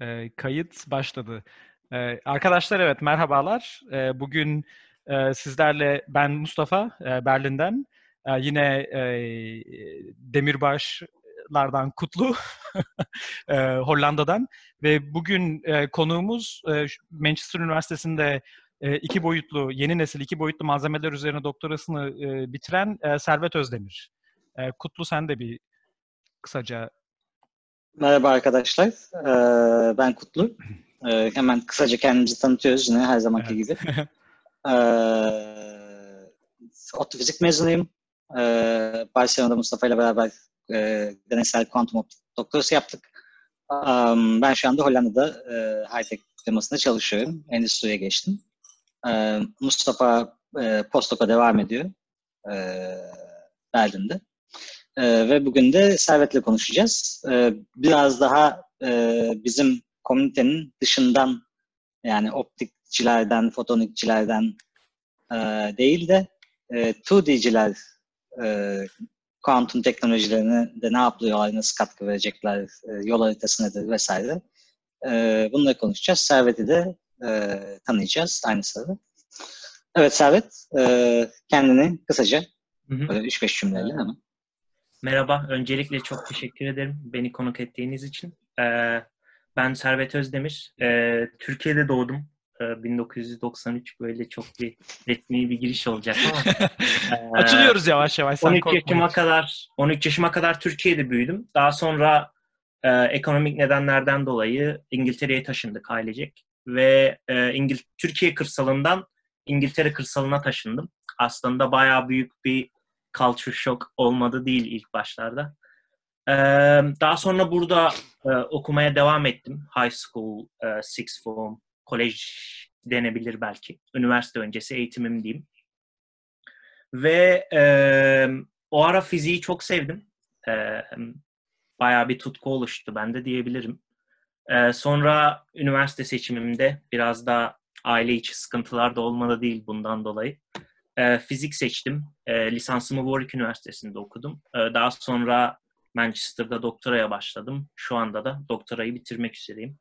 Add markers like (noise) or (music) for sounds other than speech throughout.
E, kayıt başladı. E, arkadaşlar evet merhabalar. E, bugün e, sizlerle ben Mustafa e, Berlin'den. E, yine e, Demirbaşlardan Kutlu (laughs) e, Hollanda'dan ve bugün e, konuğumuz e, Manchester Üniversitesi'nde e, iki boyutlu, yeni nesil iki boyutlu malzemeler üzerine doktorasını e, bitiren e, Servet Özdemir. E, Kutlu sen de bir kısaca Merhaba arkadaşlar, ee, ben Kutlu. Ee, hemen kısaca kendimizi tanıtıyoruz yine her zamanki Evet. gibi. (laughs) Ee, ODTÜ fizik mezunuyum. Ee, Barcelona'da Mustafa ile beraber e, deneysel kuantum optik doktorası yaptık. Am, ben şu anda Hollanda'da e, high-tech firmasında çalışıyorum. Endüstriye geçtim. Ee, Mustafa e, postdoc'a devam ediyor e, Berlin'de. Ee, ve bugün de Servet'le konuşacağız. Ee, biraz daha e, bizim komünitenin dışından yani optikçilerden, fotonikçilerden e, değil de e, 2D'ciler e, kuantum teknolojilerine de ne yapıyorlar, nasıl katkı verecekler, e, yol haritası nedir vesaire. E, bunları konuşacağız. Servet'i de e, tanıyacağız aynı sırada. Evet Servet, e, kendini kısaca Hı hı. böyle 3-5 cümleyle hemen. Merhaba, öncelikle çok teşekkür ederim beni konuk ettiğiniz için. Ee, ben Servet Özdemir, Ee, Türkiye'de doğdum. Ee, 1993 böyle çok bir resmi bir giriş olacak ama (laughs) ee, açılıyoruz yavaş yavaş. Sen 13 korkma. yaşıma kadar 13 yaşıma kadar Türkiye'de büyüdüm. Daha sonra e, ekonomik nedenlerden dolayı İngiltere'ye taşındık ailecek ve e, İngil Türkiye kırsalından İngiltere kırsalına taşındım. Aslında bayağı büyük bir culture shock olmadı değil ilk başlarda. E, daha sonra burada e, okumaya devam ettim. High school, e, sixth form, kolej denebilir belki. Üniversite öncesi eğitimim diyeyim. Ve e, o ara fiziği çok sevdim. E, bayağı bir tutku oluştu bende diyebilirim. E, sonra üniversite seçimimde biraz da aile içi sıkıntılar da olmadı değil bundan dolayı. E, fizik seçtim. E, lisansımı Warwick Üniversitesi'nde okudum. E, daha sonra Manchester'da doktoraya başladım. Şu anda da doktorayı bitirmek üzereyim.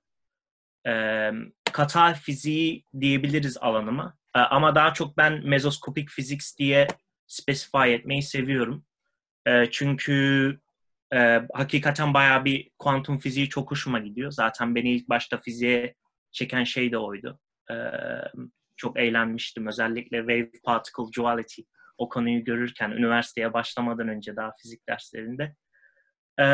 E, katal fiziği diyebiliriz alanıma. E, ama daha çok ben mezoskopik physics diye specify etmeyi seviyorum. E, çünkü e, hakikaten bayağı bir kuantum fiziği çok hoşuma gidiyor. Zaten beni ilk başta fiziğe çeken şey de oydu. E, çok eğlenmiştim. Özellikle wave particle duality o konuyu görürken üniversiteye başlamadan önce daha fizik derslerinde. E,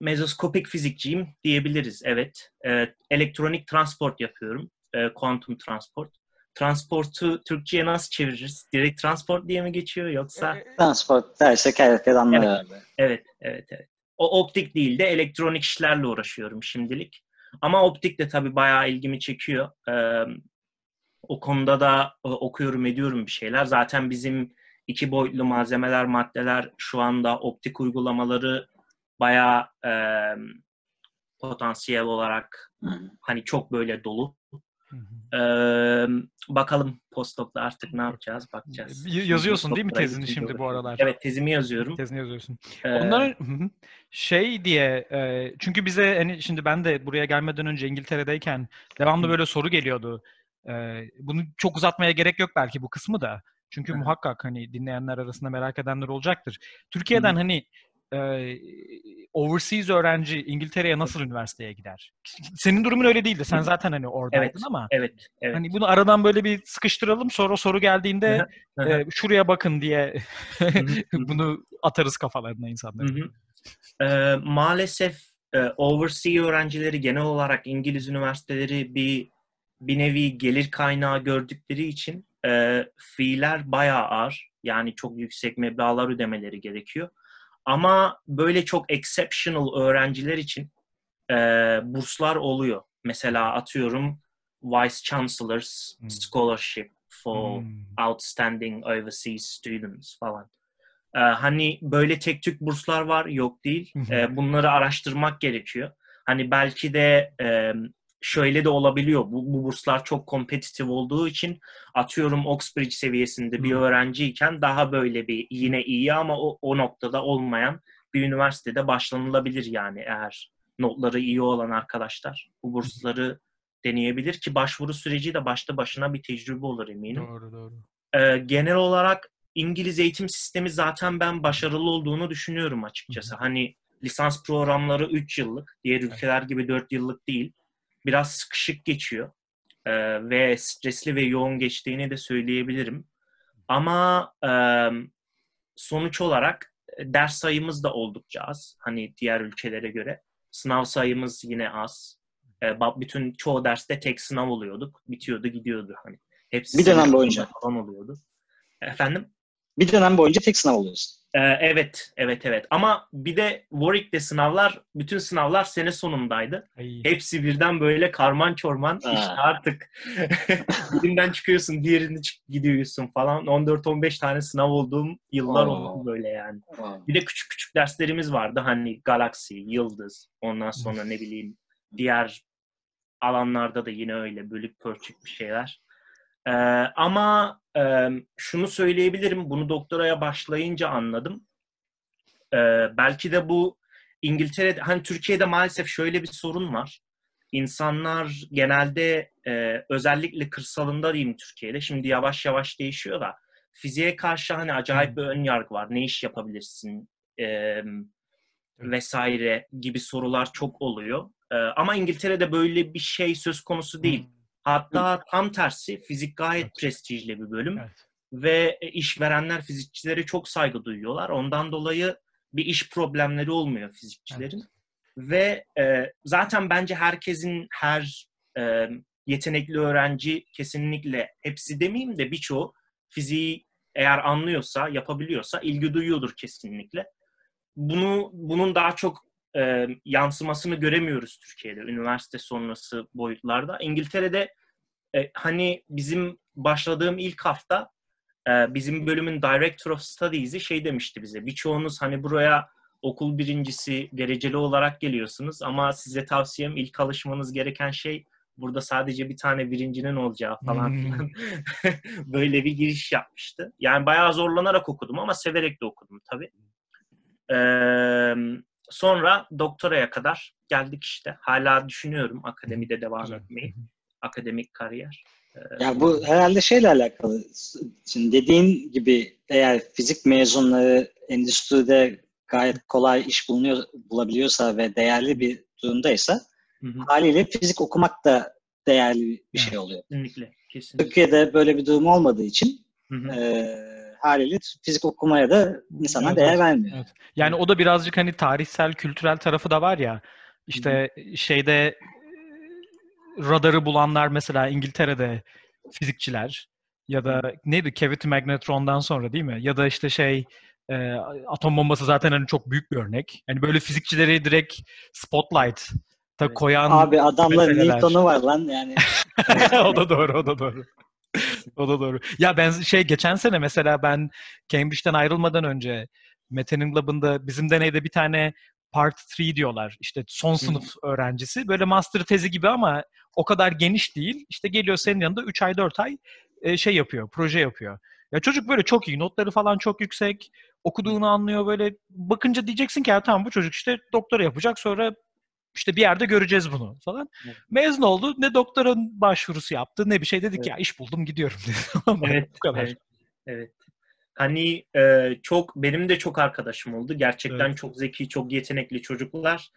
mezoskopik fizikçiyim diyebiliriz. Evet. E, elektronik transport yapıyorum. E, kuantum transport. Transportu Türkçe'ye nasıl çeviririz? Direkt transport diye mi geçiyor yoksa? Transport dersek herkes anlar Evet. Evet, evet, evet. O optik değil de elektronik işlerle uğraşıyorum şimdilik. Ama optik de tabii bayağı ilgimi çekiyor. Ee, o konuda da e, okuyorum, ediyorum bir şeyler. Zaten bizim iki boyutlu malzemeler, maddeler şu anda optik uygulamaları bayağı e, potansiyel olarak hani çok böyle dolu. Hı hı. Ee, bakalım postdoc'ta artık ne yapacağız bakacağız. Yazıyorsun değil mi tezini şimdi bu aralar? Evet tezimi yazıyorum. Tezini yazıyorsun. Ee, Onlar Hı hı. şey diye e, çünkü bize hani şimdi ben de buraya gelmeden önce İngiltere'deyken devamlı böyle soru geliyordu. E, bunu çok uzatmaya gerek yok belki bu kısmı da. Çünkü hı. muhakkak hani dinleyenler arasında merak edenler olacaktır. Türkiye'den Hı. hani e, overseas öğrenci İngiltere'ye nasıl üniversiteye gider? Senin durumun öyle değildi. Sen zaten hani oradaydın Evet, ama evet, evet. hani bunu aradan böyle bir sıkıştıralım sonra soru geldiğinde e, şuraya bakın diye (laughs) bunu atarız kafalarına insanların. Ee, maalesef e, overseas öğrencileri genel olarak İngiliz üniversiteleri bir bir nevi gelir kaynağı gördükleri için e, fiiller bayağı ağır. Yani çok yüksek meblağlar ödemeleri gerekiyor. Ama böyle çok exceptional öğrenciler için e, burslar oluyor. Mesela atıyorum Vice Chancellor's Hmm. Scholarship for Hmm. Outstanding Overseas Students falan. Ee, hani böyle tek tük burslar var, yok değil. Ee, bunları araştırmak gerekiyor. Hani belki de e, şöyle de olabiliyor. Bu, bu burslar çok kompetitif olduğu için atıyorum Oxbridge seviyesinde bir öğrenciyken daha böyle bir yine iyi ama o, o noktada olmayan bir üniversitede başlanılabilir yani eğer notları iyi olan arkadaşlar bu bursları deneyebilir ki başvuru süreci de başta başına bir tecrübe olur eminim. Doğru doğru. Ee, genel olarak İngiliz eğitim sistemi zaten ben başarılı olduğunu düşünüyorum açıkçası. Hı. Hani lisans programları 3 yıllık, diğer ülkeler gibi 4 yıllık değil. Biraz sıkışık geçiyor Ee, ve stresli ve yoğun geçtiğini de söyleyebilirim. Ama e, sonuç olarak e, ders sayımız da oldukça az. Hani diğer ülkelere göre. Sınav sayımız yine az. E, bütün çoğu derste tek sınav oluyorduk. Bitiyordu gidiyordu hani. Hepsi Bir dönem boyunca. falan oluyordu. Efendim? Bir dönem boyunca tek sınav oluyorsun. Ee, evet, evet, evet. Ama bir de Warwick'te sınavlar, bütün sınavlar sene sonundaydı. Ay. Hepsi birden böyle karman çorman. Ha. İşte artık (laughs) birinden çıkıyorsun, diğerini çık gidiyorsun falan. 14-15 tane sınav olduğum yıllar Oo. oldu böyle yani. Aa. Bir de küçük küçük derslerimiz vardı. Hani galaksi, yıldız, ondan sonra ne bileyim diğer alanlarda da yine öyle bölük pörçük bir şeyler. Ee, ama e, şunu söyleyebilirim, bunu doktoraya başlayınca anladım. Ee, belki de bu İngiltere'de, hani Türkiye'de maalesef şöyle bir sorun var. İnsanlar genelde e, özellikle kırsalında diyeyim Türkiye'de, şimdi yavaş yavaş değişiyor da fiziğe karşı hani acayip bir ön yargı var. Ne iş yapabilirsin e, vesaire gibi sorular çok oluyor. E, ama İngiltere'de böyle bir şey söz konusu değil. Hatta tam tersi fizik gayet Evet. prestijli bir bölüm Evet. ve e, işverenler fizikçilere çok saygı duyuyorlar. Ondan dolayı bir iş problemleri olmuyor fizikçilerin. Ve e, zaten bence herkesin her e, yetenekli öğrenci kesinlikle hepsi demeyeyim de birçoğu fiziği eğer anlıyorsa, yapabiliyorsa ilgi duyuyordur kesinlikle. Bunu bunun daha çok e, yansımasını göremiyoruz Türkiye'de üniversite sonrası boyutlarda. İngiltere'de e, hani bizim başladığım ilk hafta e, bizim bölümün Director of Studies'i şey demişti bize. Birçoğunuz hani buraya okul birincisi dereceli olarak geliyorsunuz ama size tavsiyem ilk alışmanız gereken şey burada sadece bir tane birincinin olacağı falan Hmm. filan. (laughs) Böyle bir giriş yapmıştı. Yani bayağı zorlanarak okudum ama severek de okudum tabii. Ee, sonra doktoraya kadar geldik işte. Hala düşünüyorum akademide devam etmeyi. Akademik kariyer. Ya bu herhalde şeyle alakalı. Şimdi dediğin gibi eğer fizik mezunları endüstride gayet kolay iş bulunuyor, bulabiliyorsa ve değerli bir durumdaysa Hı hı. haliyle fizik okumak da değerli bir şey oluyor. Kesinlikle. Kesinlikle. Türkiye'de böyle bir durum olmadığı için Hı hı. e, haliyle fizik okumaya da insanlar Evet, değer vermiyor. Evet. Yani o da birazcık hani tarihsel, kültürel tarafı da var ya. İşte şeyde e, radarı bulanlar mesela İngiltere'de fizikçiler ya da neydi Cavity Magnetron'dan sonra değil mi? Ya da işte şey e, atom bombası zaten hani çok büyük bir örnek. Yani böyle fizikçileri direkt spotlight Evet. koyan Abi adamların meseleler. Newton'u var lan yani. (laughs) o da doğru, o da doğru. (laughs) o da doğru. Ya ben şey geçen sene mesela ben Cambridge'den ayrılmadan önce Mete'nin labında bizim deneyde bir tane part 3 diyorlar. İşte son sınıf öğrencisi. Böyle master tezi gibi ama o kadar geniş değil. İşte geliyor senin yanında 3 ay 4 ay e, şey yapıyor, proje yapıyor. Ya çocuk böyle çok iyi, notları falan çok yüksek. Okuduğunu anlıyor böyle. Bakınca diyeceksin ki ya tamam bu çocuk işte doktora yapacak sonra işte bir yerde göreceğiz bunu falan. Evet. Mezun oldu. Ne doktora başvurusu yaptı ne bir şey dedik Evet. ya iş buldum gidiyorum (laughs) dedi. Evet, bu kadar. evet, evet. Hani e, çok benim de çok arkadaşım oldu. Gerçekten Evet. çok zeki, çok yetenekli çocuklar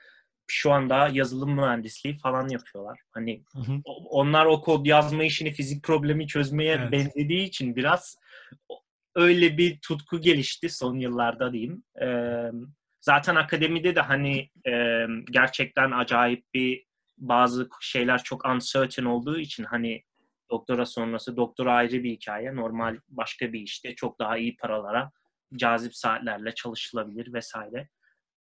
şu anda yazılım mühendisliği falan yapıyorlar. Hani Hı hı. onlar o kod yazma işini fizik problemi çözmeye Evet. benzediği için biraz öyle bir tutku gelişti son yıllarda diyeyim. E, zaten akademide de hani e, gerçekten acayip bir bazı şeyler çok uncertain olduğu için hani doktora sonrası doktora ayrı bir hikaye. Normal başka bir işte çok daha iyi paralara cazip saatlerle çalışılabilir vesaire.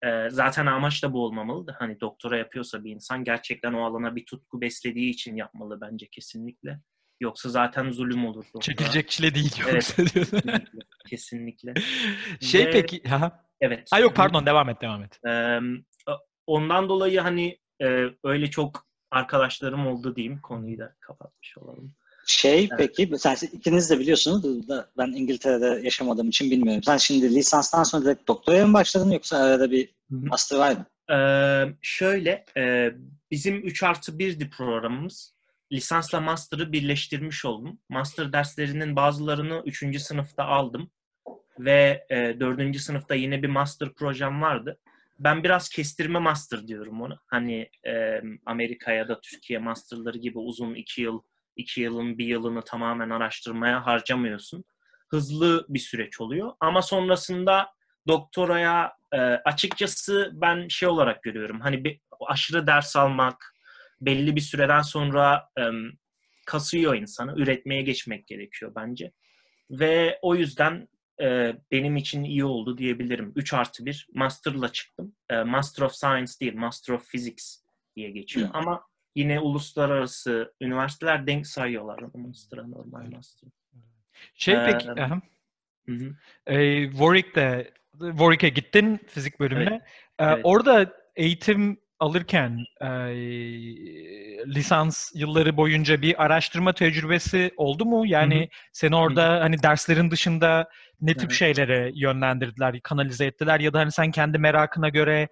Ee, zaten amaç da bu olmamalı. Hani doktora yapıyorsa bir insan gerçekten o alana bir tutku beslediği için yapmalı bence kesinlikle. Yoksa zaten zulüm olur. doktora. Çekilecek çile değil Evet. Kesinlikle. kesinlikle. şey Ve- peki. Ha. Evet. Ha yok pardon devam et devam et. Ee, ondan dolayı hani e, öyle çok arkadaşlarım oldu diyeyim. Konuyu da kapatmış olalım. Şey evet. peki mesela ikiniz de biliyorsunuz da ben İngiltere'de yaşamadığım için bilmiyorum. Sen şimdi lisanstan sonra direkt doktoraya mı başladın yoksa arada bir master var mı? Ee, şöyle e, bizim 3 artı 1'di programımız. Lisansla master'ı birleştirmiş oldum. Master derslerinin bazılarını 3. sınıfta aldım. Ve e, 4. sınıfta yine bir master projem vardı. Ben biraz kestirme master diyorum onu. Hani e, Amerika ya da Türkiye masterları gibi uzun 2 yıl iki yılın bir yılını tamamen araştırmaya harcamıyorsun. Hızlı bir süreç oluyor. Ama sonrasında doktoraya e, açıkçası ben şey olarak görüyorum. Hani bir aşırı ders almak belli bir süreden sonra e, kasıyor insanı. Üretmeye geçmek gerekiyor bence. Ve o yüzden e, benim için iyi oldu diyebilirim. 3 artı 1 Master'la çıktım. E, Master of Science değil, Master of Physics diye geçiyor. Hı. Ama yine uluslararası üniversiteler denk sayıyorlar master'a normal master. Şey ee, peki, aha. Hı hı. E, Warwick'te Warwick'e gittin fizik bölümüne. Evet, ee, evet. Orada eğitim alırken e, lisans yılları boyunca bir araştırma tecrübesi oldu mu? Yani Hı-hı. seni orada Hı-hı. hani derslerin dışında ne tip evet. şeylere yönlendirdiler, kanalize ettiler ya da hani sen kendi merakına göre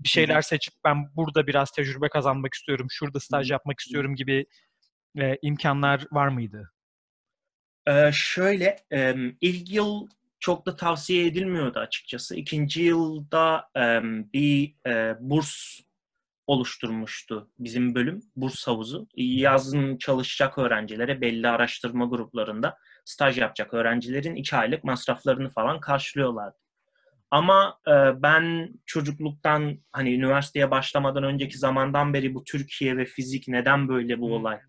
bir şeyler seçip ben burada biraz tecrübe kazanmak istiyorum, şurada staj yapmak istiyorum gibi e, imkanlar var mıydı? Ee, şöyle, e, ilk yıl çok da tavsiye edilmiyordu açıkçası. İkinci yılda e, bir e, burs oluşturmuştu bizim bölüm, burs havuzu. Yazın çalışacak öğrencilere belli araştırma gruplarında staj yapacak öğrencilerin iki aylık masraflarını falan karşılıyorlardı. Ama e, ben çocukluktan hani üniversiteye başlamadan önceki zamandan beri bu Türkiye ve fizik neden böyle bu olay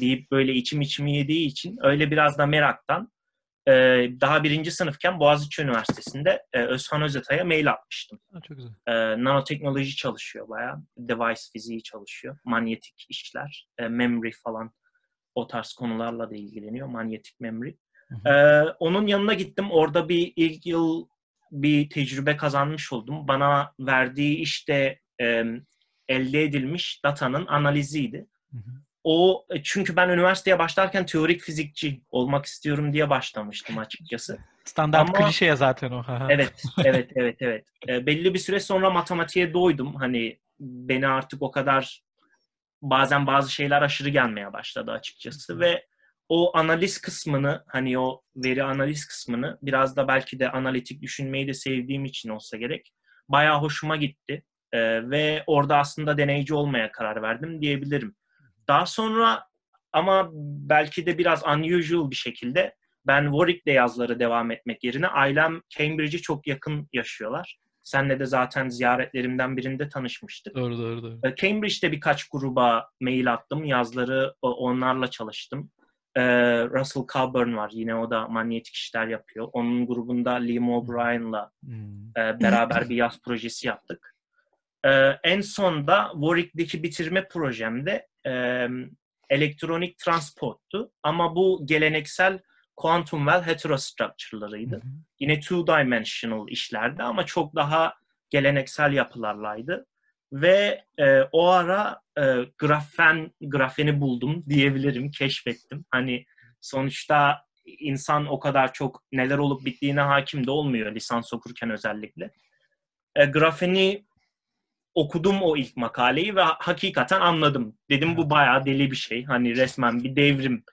deyip böyle içim içimi yediği için öyle biraz da meraktan e, daha birinci sınıfken Boğaziçi Üniversitesi'nde e, Özhan Özetay'a mail atmıştım. Ha, çok güzel. E, nanoteknoloji çalışıyor bayağı. Device fiziği çalışıyor. Manyetik işler, e, memory falan o tarz konularla da ilgileniyor. Manyetik memory. Hı hı. E, onun yanına gittim. Orada bir ilk yıl bir tecrübe kazanmış oldum. Bana verdiği işte e, elde edilmiş datanın analiziydi. Hı hı. O e, çünkü ben üniversiteye başlarken teorik fizikçi olmak istiyorum diye başlamıştım açıkçası. (laughs) Standart Ama, klişe ya zaten o. evet, evet, evet, evet. E, belli bir süre sonra matematiğe doydum. Hani beni artık o kadar bazen bazı şeyler aşırı gelmeye başladı açıkçası ve o analiz kısmını hani o veri analiz kısmını biraz da belki de analitik düşünmeyi de sevdiğim için olsa gerek bayağı hoşuma gitti. Ee, ve orada aslında deneyici olmaya karar verdim diyebilirim. Daha sonra ama belki de biraz unusual bir şekilde ben Warwick'te yazları devam etmek yerine ailem Cambridge'i çok yakın yaşıyorlar. Senle de zaten ziyaretlerimden birinde tanışmıştık. Doğru doğru doğru. Ee, Cambridge'de birkaç gruba mail attım. Yazları onlarla çalıştım. Ee, Russell Coburn var. Yine o da manyetik işler yapıyor. Onun grubunda Liam O'Brien'la hmm. e, beraber bir yaz projesi yaptık. Ee, en son da Warwick'deki bitirme projemde e, elektronik transporttu. Ama bu geleneksel quantum well heterostructure'larıydı. Hı Yine two-dimensional işlerdi ama çok daha geleneksel yapılarlaydı. Ve e, o ara e, grafen grafeni buldum diyebilirim, keşfettim. Hani sonuçta insan o kadar çok neler olup bittiğine hakim de olmuyor lisans okurken özellikle. E, grafeni okudum o ilk makaleyi ve hakikaten anladım. Dedim bu bayağı deli bir şey. Hani resmen bir devrim.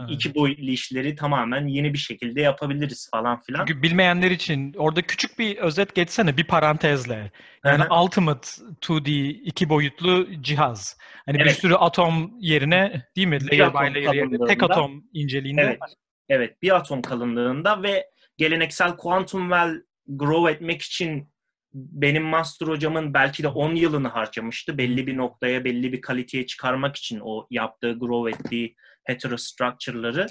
Evet. İki boyutlu işleri tamamen yeni bir şekilde yapabiliriz falan filan. Çünkü bilmeyenler için orada küçük bir özet geçsene bir parantezle. Yani Hı-hı. Ultimate 2D iki boyutlu cihaz. Hani evet. bir sürü atom yerine değil mi? Layer by layer yerine tek atom inceliğinde. Evet. evet bir atom kalınlığında ve geleneksel quantum well grow etmek için benim master hocamın belki de 10 yılını harcamıştı. Belli bir noktaya, belli bir kaliteye çıkarmak için o yaptığı, grow ettiği heterostructure'ları.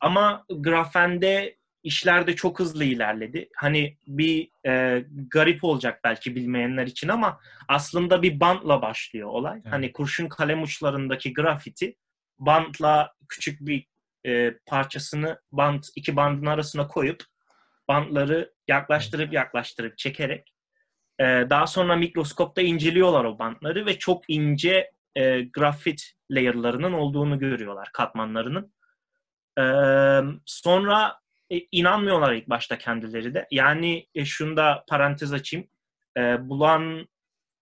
Ama grafende işler de çok hızlı ilerledi. Hani bir e, garip olacak belki bilmeyenler için ama aslında bir bantla başlıyor olay. Evet. Hani kurşun kalem uçlarındaki grafiti bantla küçük bir e, parçasını bant iki bandın arasına koyup bantları yaklaştırıp yaklaştırıp çekerek e, daha sonra mikroskopta inceliyorlar o bantları ve çok ince e, grafit layer'larının olduğunu görüyorlar, katmanlarının. sonra e, inanmıyorlar ilk başta kendileri de. Yani e, şunu da parantez açayım. E, bulan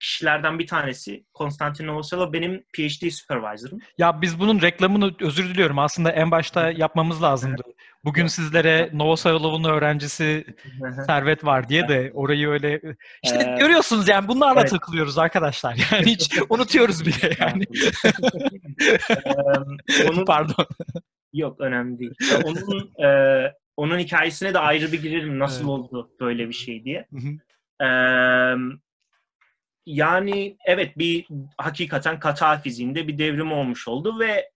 kişilerden bir tanesi Konstantin Novoselo benim PhD supervisor'ım. Ya biz bunun reklamını özür diliyorum. Aslında en başta yapmamız lazımdı. Bugün sizlere Novoselov'un öğrencisi (laughs) Servet var diye de orayı öyle işte ee, görüyorsunuz yani bunlarla evet. takılıyoruz arkadaşlar. (laughs) Yani hiç unutuyoruz bile (laughs) yani. onun, Pardon. Yok önemli değil. Onun e, onun hikayesine de ayrı bir girelim nasıl evet. oldu böyle bir şey diye. Ee, yani evet bir hakikaten Katar fiziğinde bir devrim olmuş oldu ve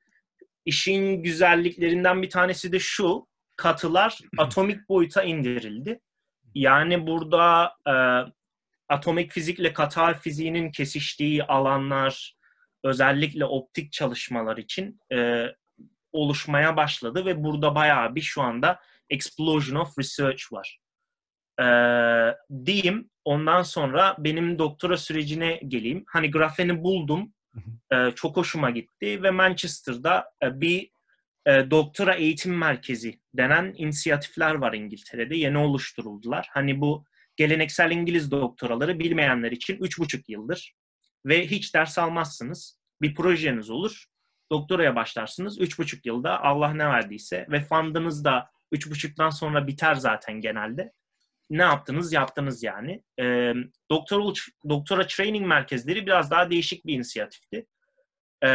işin güzelliklerinden bir tanesi de şu katılar atomik boyuta indirildi. Yani burada e, atomik fizikle katar fiziğinin kesiştiği alanlar özellikle optik çalışmalar için e, oluşmaya başladı ve burada bayağı bir şu anda explosion of research var. Ee, diyeyim. Ondan sonra benim doktora sürecine geleyim. Hani grafeni buldum. Ee, çok hoşuma gitti ve Manchester'da e, bir e, doktora eğitim merkezi denen inisiyatifler var İngiltere'de. Yeni oluşturuldular. Hani bu geleneksel İngiliz doktoraları bilmeyenler için üç buçuk yıldır ve hiç ders almazsınız. Bir projeniz olur. Doktoraya başlarsınız. Üç buçuk yılda Allah ne verdiyse ve fundınız da üç buçuktan sonra biter zaten genelde. Ne yaptınız? Yaptınız yani. E, doktora, doktora training merkezleri biraz daha değişik bir inisiyatifti. E,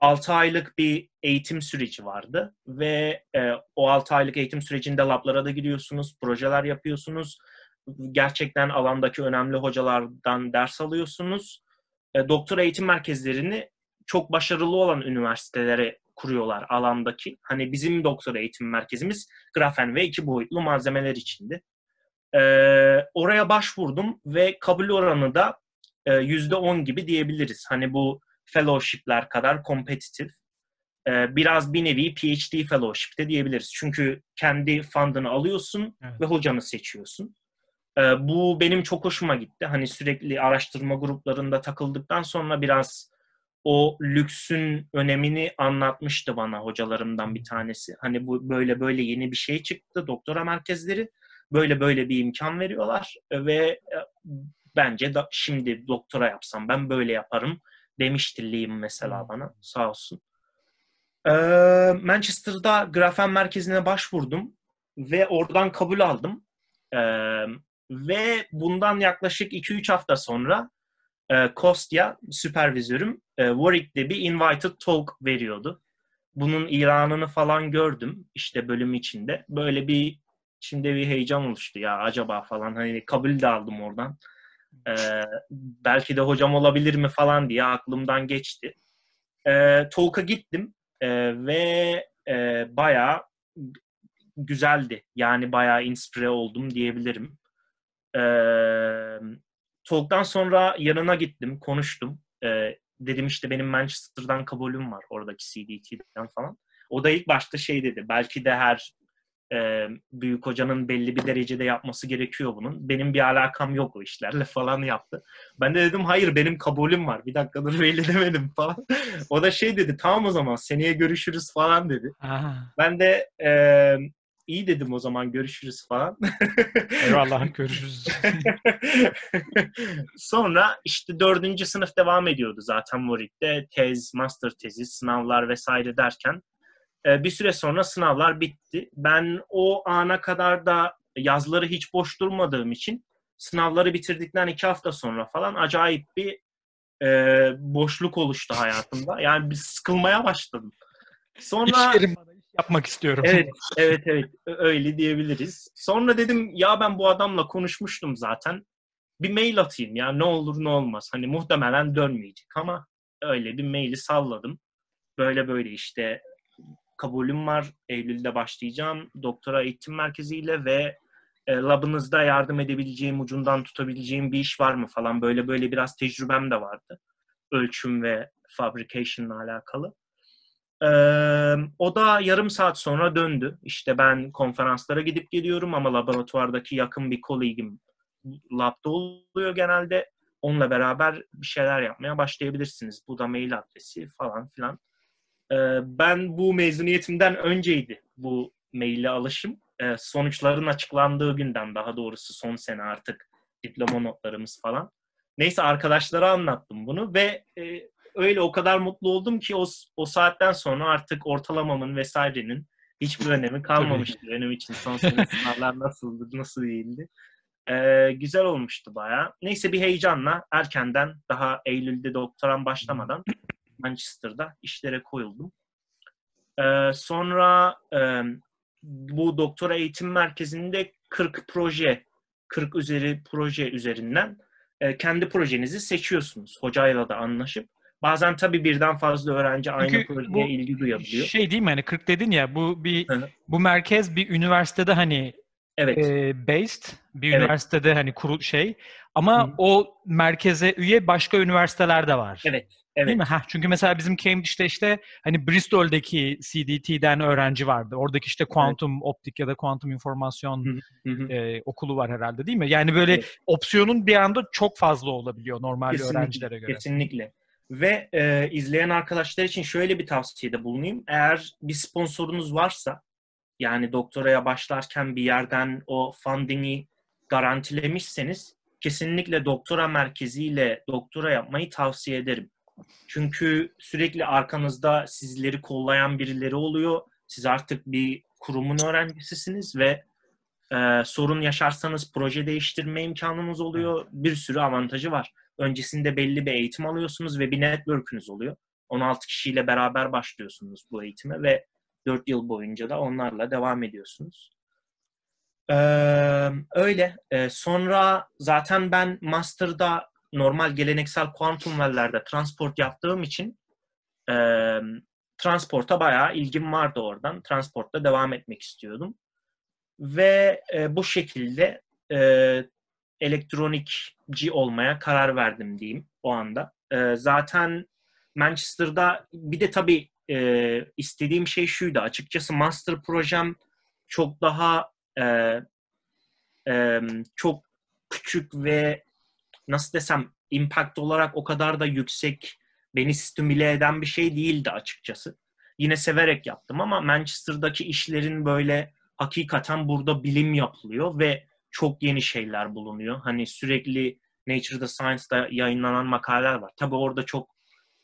6 aylık bir eğitim süreci vardı ve e, o 6 aylık eğitim sürecinde lablara da gidiyorsunuz, projeler yapıyorsunuz. Gerçekten alandaki önemli hocalardan ders alıyorsunuz. E, doktora eğitim merkezlerini çok başarılı olan üniversitelere kuruyorlar alandaki. Hani bizim doktora eğitim merkezimiz grafen ve iki boyutlu malzemeler içindi. Ee, oraya başvurdum ve kabul oranı da yüzde on gibi diyebiliriz. Hani bu fellowship'ler kadar kompetitif. Ee, biraz bir nevi PhD fellowship de diyebiliriz. Çünkü kendi fundını alıyorsun evet. ve hocanı seçiyorsun. Ee, bu benim çok hoşuma gitti. Hani sürekli araştırma gruplarında takıldıktan sonra biraz o lüksün önemini anlatmıştı bana hocalarımdan bir tanesi. Hani bu böyle böyle yeni bir şey çıktı doktora merkezleri böyle böyle bir imkan veriyorlar ve e, bence da şimdi doktora yapsam ben böyle yaparım demişti Liam mesela bana sağ olsun. Ee, Manchester'da grafen merkezine başvurdum ve oradan kabul aldım. Ee, ve bundan yaklaşık 2-3 hafta sonra e, Kostya, süpervizörüm, e, Warwick'te bir invited talk veriyordu. Bunun ilanını falan gördüm işte bölüm içinde. Böyle bir şimdi bir heyecan oluştu ya acaba falan. Hani kabul de aldım oradan. E, belki de hocam olabilir mi falan diye aklımdan geçti. E, talk'a gittim e, ve e, bayağı güzeldi. Yani bayağı inspire oldum diyebilirim. E, talk'tan sonra yanına gittim, konuştum. E, dedim işte benim Manchester'dan kabulüm var oradaki CDT'den falan. O da ilk başta şey dedi. Belki de her e, büyük hocanın belli bir derecede yapması gerekiyor bunun. Benim bir alakam yok o işlerle falan yaptı. Ben de dedim hayır benim kabulüm var. Bir dakika dur belli demedim (laughs) falan. o da şey dedi tamam o zaman seneye görüşürüz falan dedi. Aha. Ben de e, iyi dedim o zaman görüşürüz falan. (laughs) Eyvallah görüşürüz. (laughs) Sonra işte dördüncü sınıf devam ediyordu zaten Warwick'te. Tez, master tezi, sınavlar vesaire derken. E, bir süre sonra sınavlar bitti. Ben o ana kadar da yazları hiç boş durmadığım için sınavları bitirdikten iki hafta sonra falan acayip bir e, boşluk oluştu hayatımda. Yani bir sıkılmaya başladım. Sonra yapmak istiyorum. Evet, evet, evet. Öyle diyebiliriz. Sonra dedim ya ben bu adamla konuşmuştum zaten. Bir mail atayım ya ne olur ne olmaz. Hani muhtemelen dönmeyecek ama öyle bir maili salladım. Böyle böyle işte kabulüm var. Eylül'de başlayacağım. Doktora eğitim merkeziyle ve e, labınızda yardım edebileceğim, ucundan tutabileceğim bir iş var mı falan. Böyle böyle biraz tecrübem de vardı. Ölçüm ve fabrication'la alakalı. Ee, o da yarım saat sonra döndü. İşte ben konferanslara gidip geliyorum ama laboratuvardaki yakın bir kolegim labda oluyor genelde. Onunla beraber bir şeyler yapmaya başlayabilirsiniz. Bu da mail adresi falan filan. E, ben bu mezuniyetimden önceydi bu maille alışım. E, sonuçların açıklandığı günden daha doğrusu son sene artık diploma notlarımız falan. Neyse arkadaşlara anlattım bunu ve e, öyle o kadar mutlu oldum ki o, o saatten sonra artık ortalamamın vesairenin hiçbir önemi kalmamıştı benim için. Son sene (laughs) sınavlar nasıldı, nasıl değildi. Ee, güzel olmuştu baya. Neyse bir heyecanla erkenden daha Eylül'de doktoram başlamadan Manchester'da işlere koyuldum. Ee, sonra e, bu doktora eğitim merkezinde 40 proje, 40 üzeri proje üzerinden e, kendi projenizi seçiyorsunuz. Hocayla da anlaşıp. Bazen tabii birden fazla öğrenci aynı Çünkü projeye ilgi duyabiliyor. Şey değil mi hani 40 dedin ya bu bir Hı hı. bu merkez bir üniversitede hani Evet. e, based bir Evet. üniversitede hani kurul şey ama Hı. o merkeze üye başka üniversiteler de var. Evet. Evet. Değil mi? Heh, çünkü mesela bizim Cambridge'de işte hani Bristol'deki CDT'den öğrenci vardı. Oradaki işte kuantum optik ya da kuantum informasyon Hı hı. e, okulu var herhalde değil mi? Yani böyle Evet. opsiyonun bir anda çok fazla olabiliyor normal Kesinlikle, öğrencilere göre. Kesinlikle. Ve e, izleyen arkadaşlar için şöyle bir tavsiyede bulunayım. Eğer bir sponsorunuz varsa, yani doktoraya başlarken bir yerden o funding'i garantilemişseniz, kesinlikle doktora merkeziyle doktora yapmayı tavsiye ederim. Çünkü sürekli arkanızda sizleri kollayan birileri oluyor. Siz artık bir kurumun öğrencisisiniz ve e, sorun yaşarsanız proje değiştirme imkanınız oluyor. Bir sürü avantajı var. Öncesinde belli bir eğitim alıyorsunuz ve bir network'ünüz oluyor. 16 kişiyle beraber başlıyorsunuz bu eğitime ve 4 yıl boyunca da onlarla devam ediyorsunuz. Ee, öyle. Ee, sonra zaten ben master'da normal geleneksel kuantum verilerde transport yaptığım için e, transporta bayağı ilgim vardı oradan. Transportta devam etmek istiyordum. Ve e, bu şekilde e, elektronikci olmaya karar verdim diyeyim o anda. E, zaten Manchester'da bir de tabii e, istediğim şey şuydu. Açıkçası master projem çok daha e, e, çok küçük ve nasıl desem impact olarak o kadar da yüksek beni stimüle eden bir şey değildi açıkçası. Yine severek yaptım ama Manchester'daki işlerin böyle hakikaten burada bilim yapılıyor ve çok yeni şeyler bulunuyor. Hani sürekli Nature'da Science'da yayınlanan makaleler var. Tabii orada çok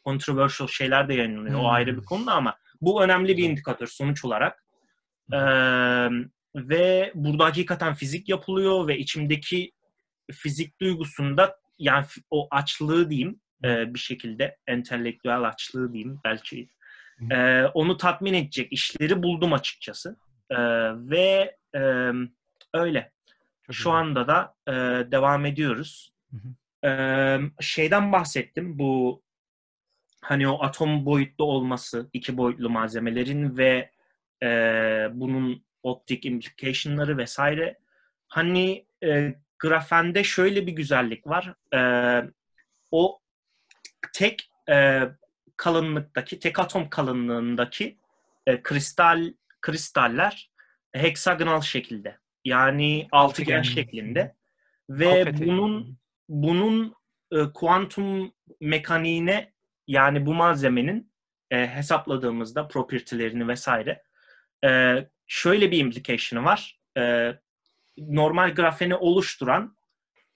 controversial şeyler de yayınlanıyor. O Hmm. ayrı bir konu da ama bu önemli bir indikatör sonuç olarak. Ee, ve burada hakikaten fizik yapılıyor ve içimdeki fizik duygusunda yani o açlığı diyeyim e, bir şekilde entelektüel açlığı diyeyim belki e, onu tatmin edecek işleri buldum açıkçası. E, ve e, öyle. Çok Şu güzel. anda da e, devam ediyoruz. Hı E, şeyden bahsettim bu hani o atom boyutlu olması iki boyutlu malzemelerin ve e, bunun optik implication'ları vesaire. Hani e, grafende şöyle bir güzellik var. E, o tek e, kalınlıktaki, tek atom kalınlığındaki e, kristal kristaller heksagonal şekilde. Yani altıgen Altıgen. şeklinde ve Kopeti. bunun bunun e, kuantum mekaniğine yani bu malzemenin e, hesapladığımızda property'lerini vesaire e, şöyle bir implication'ı var. E, normal grafeni oluşturan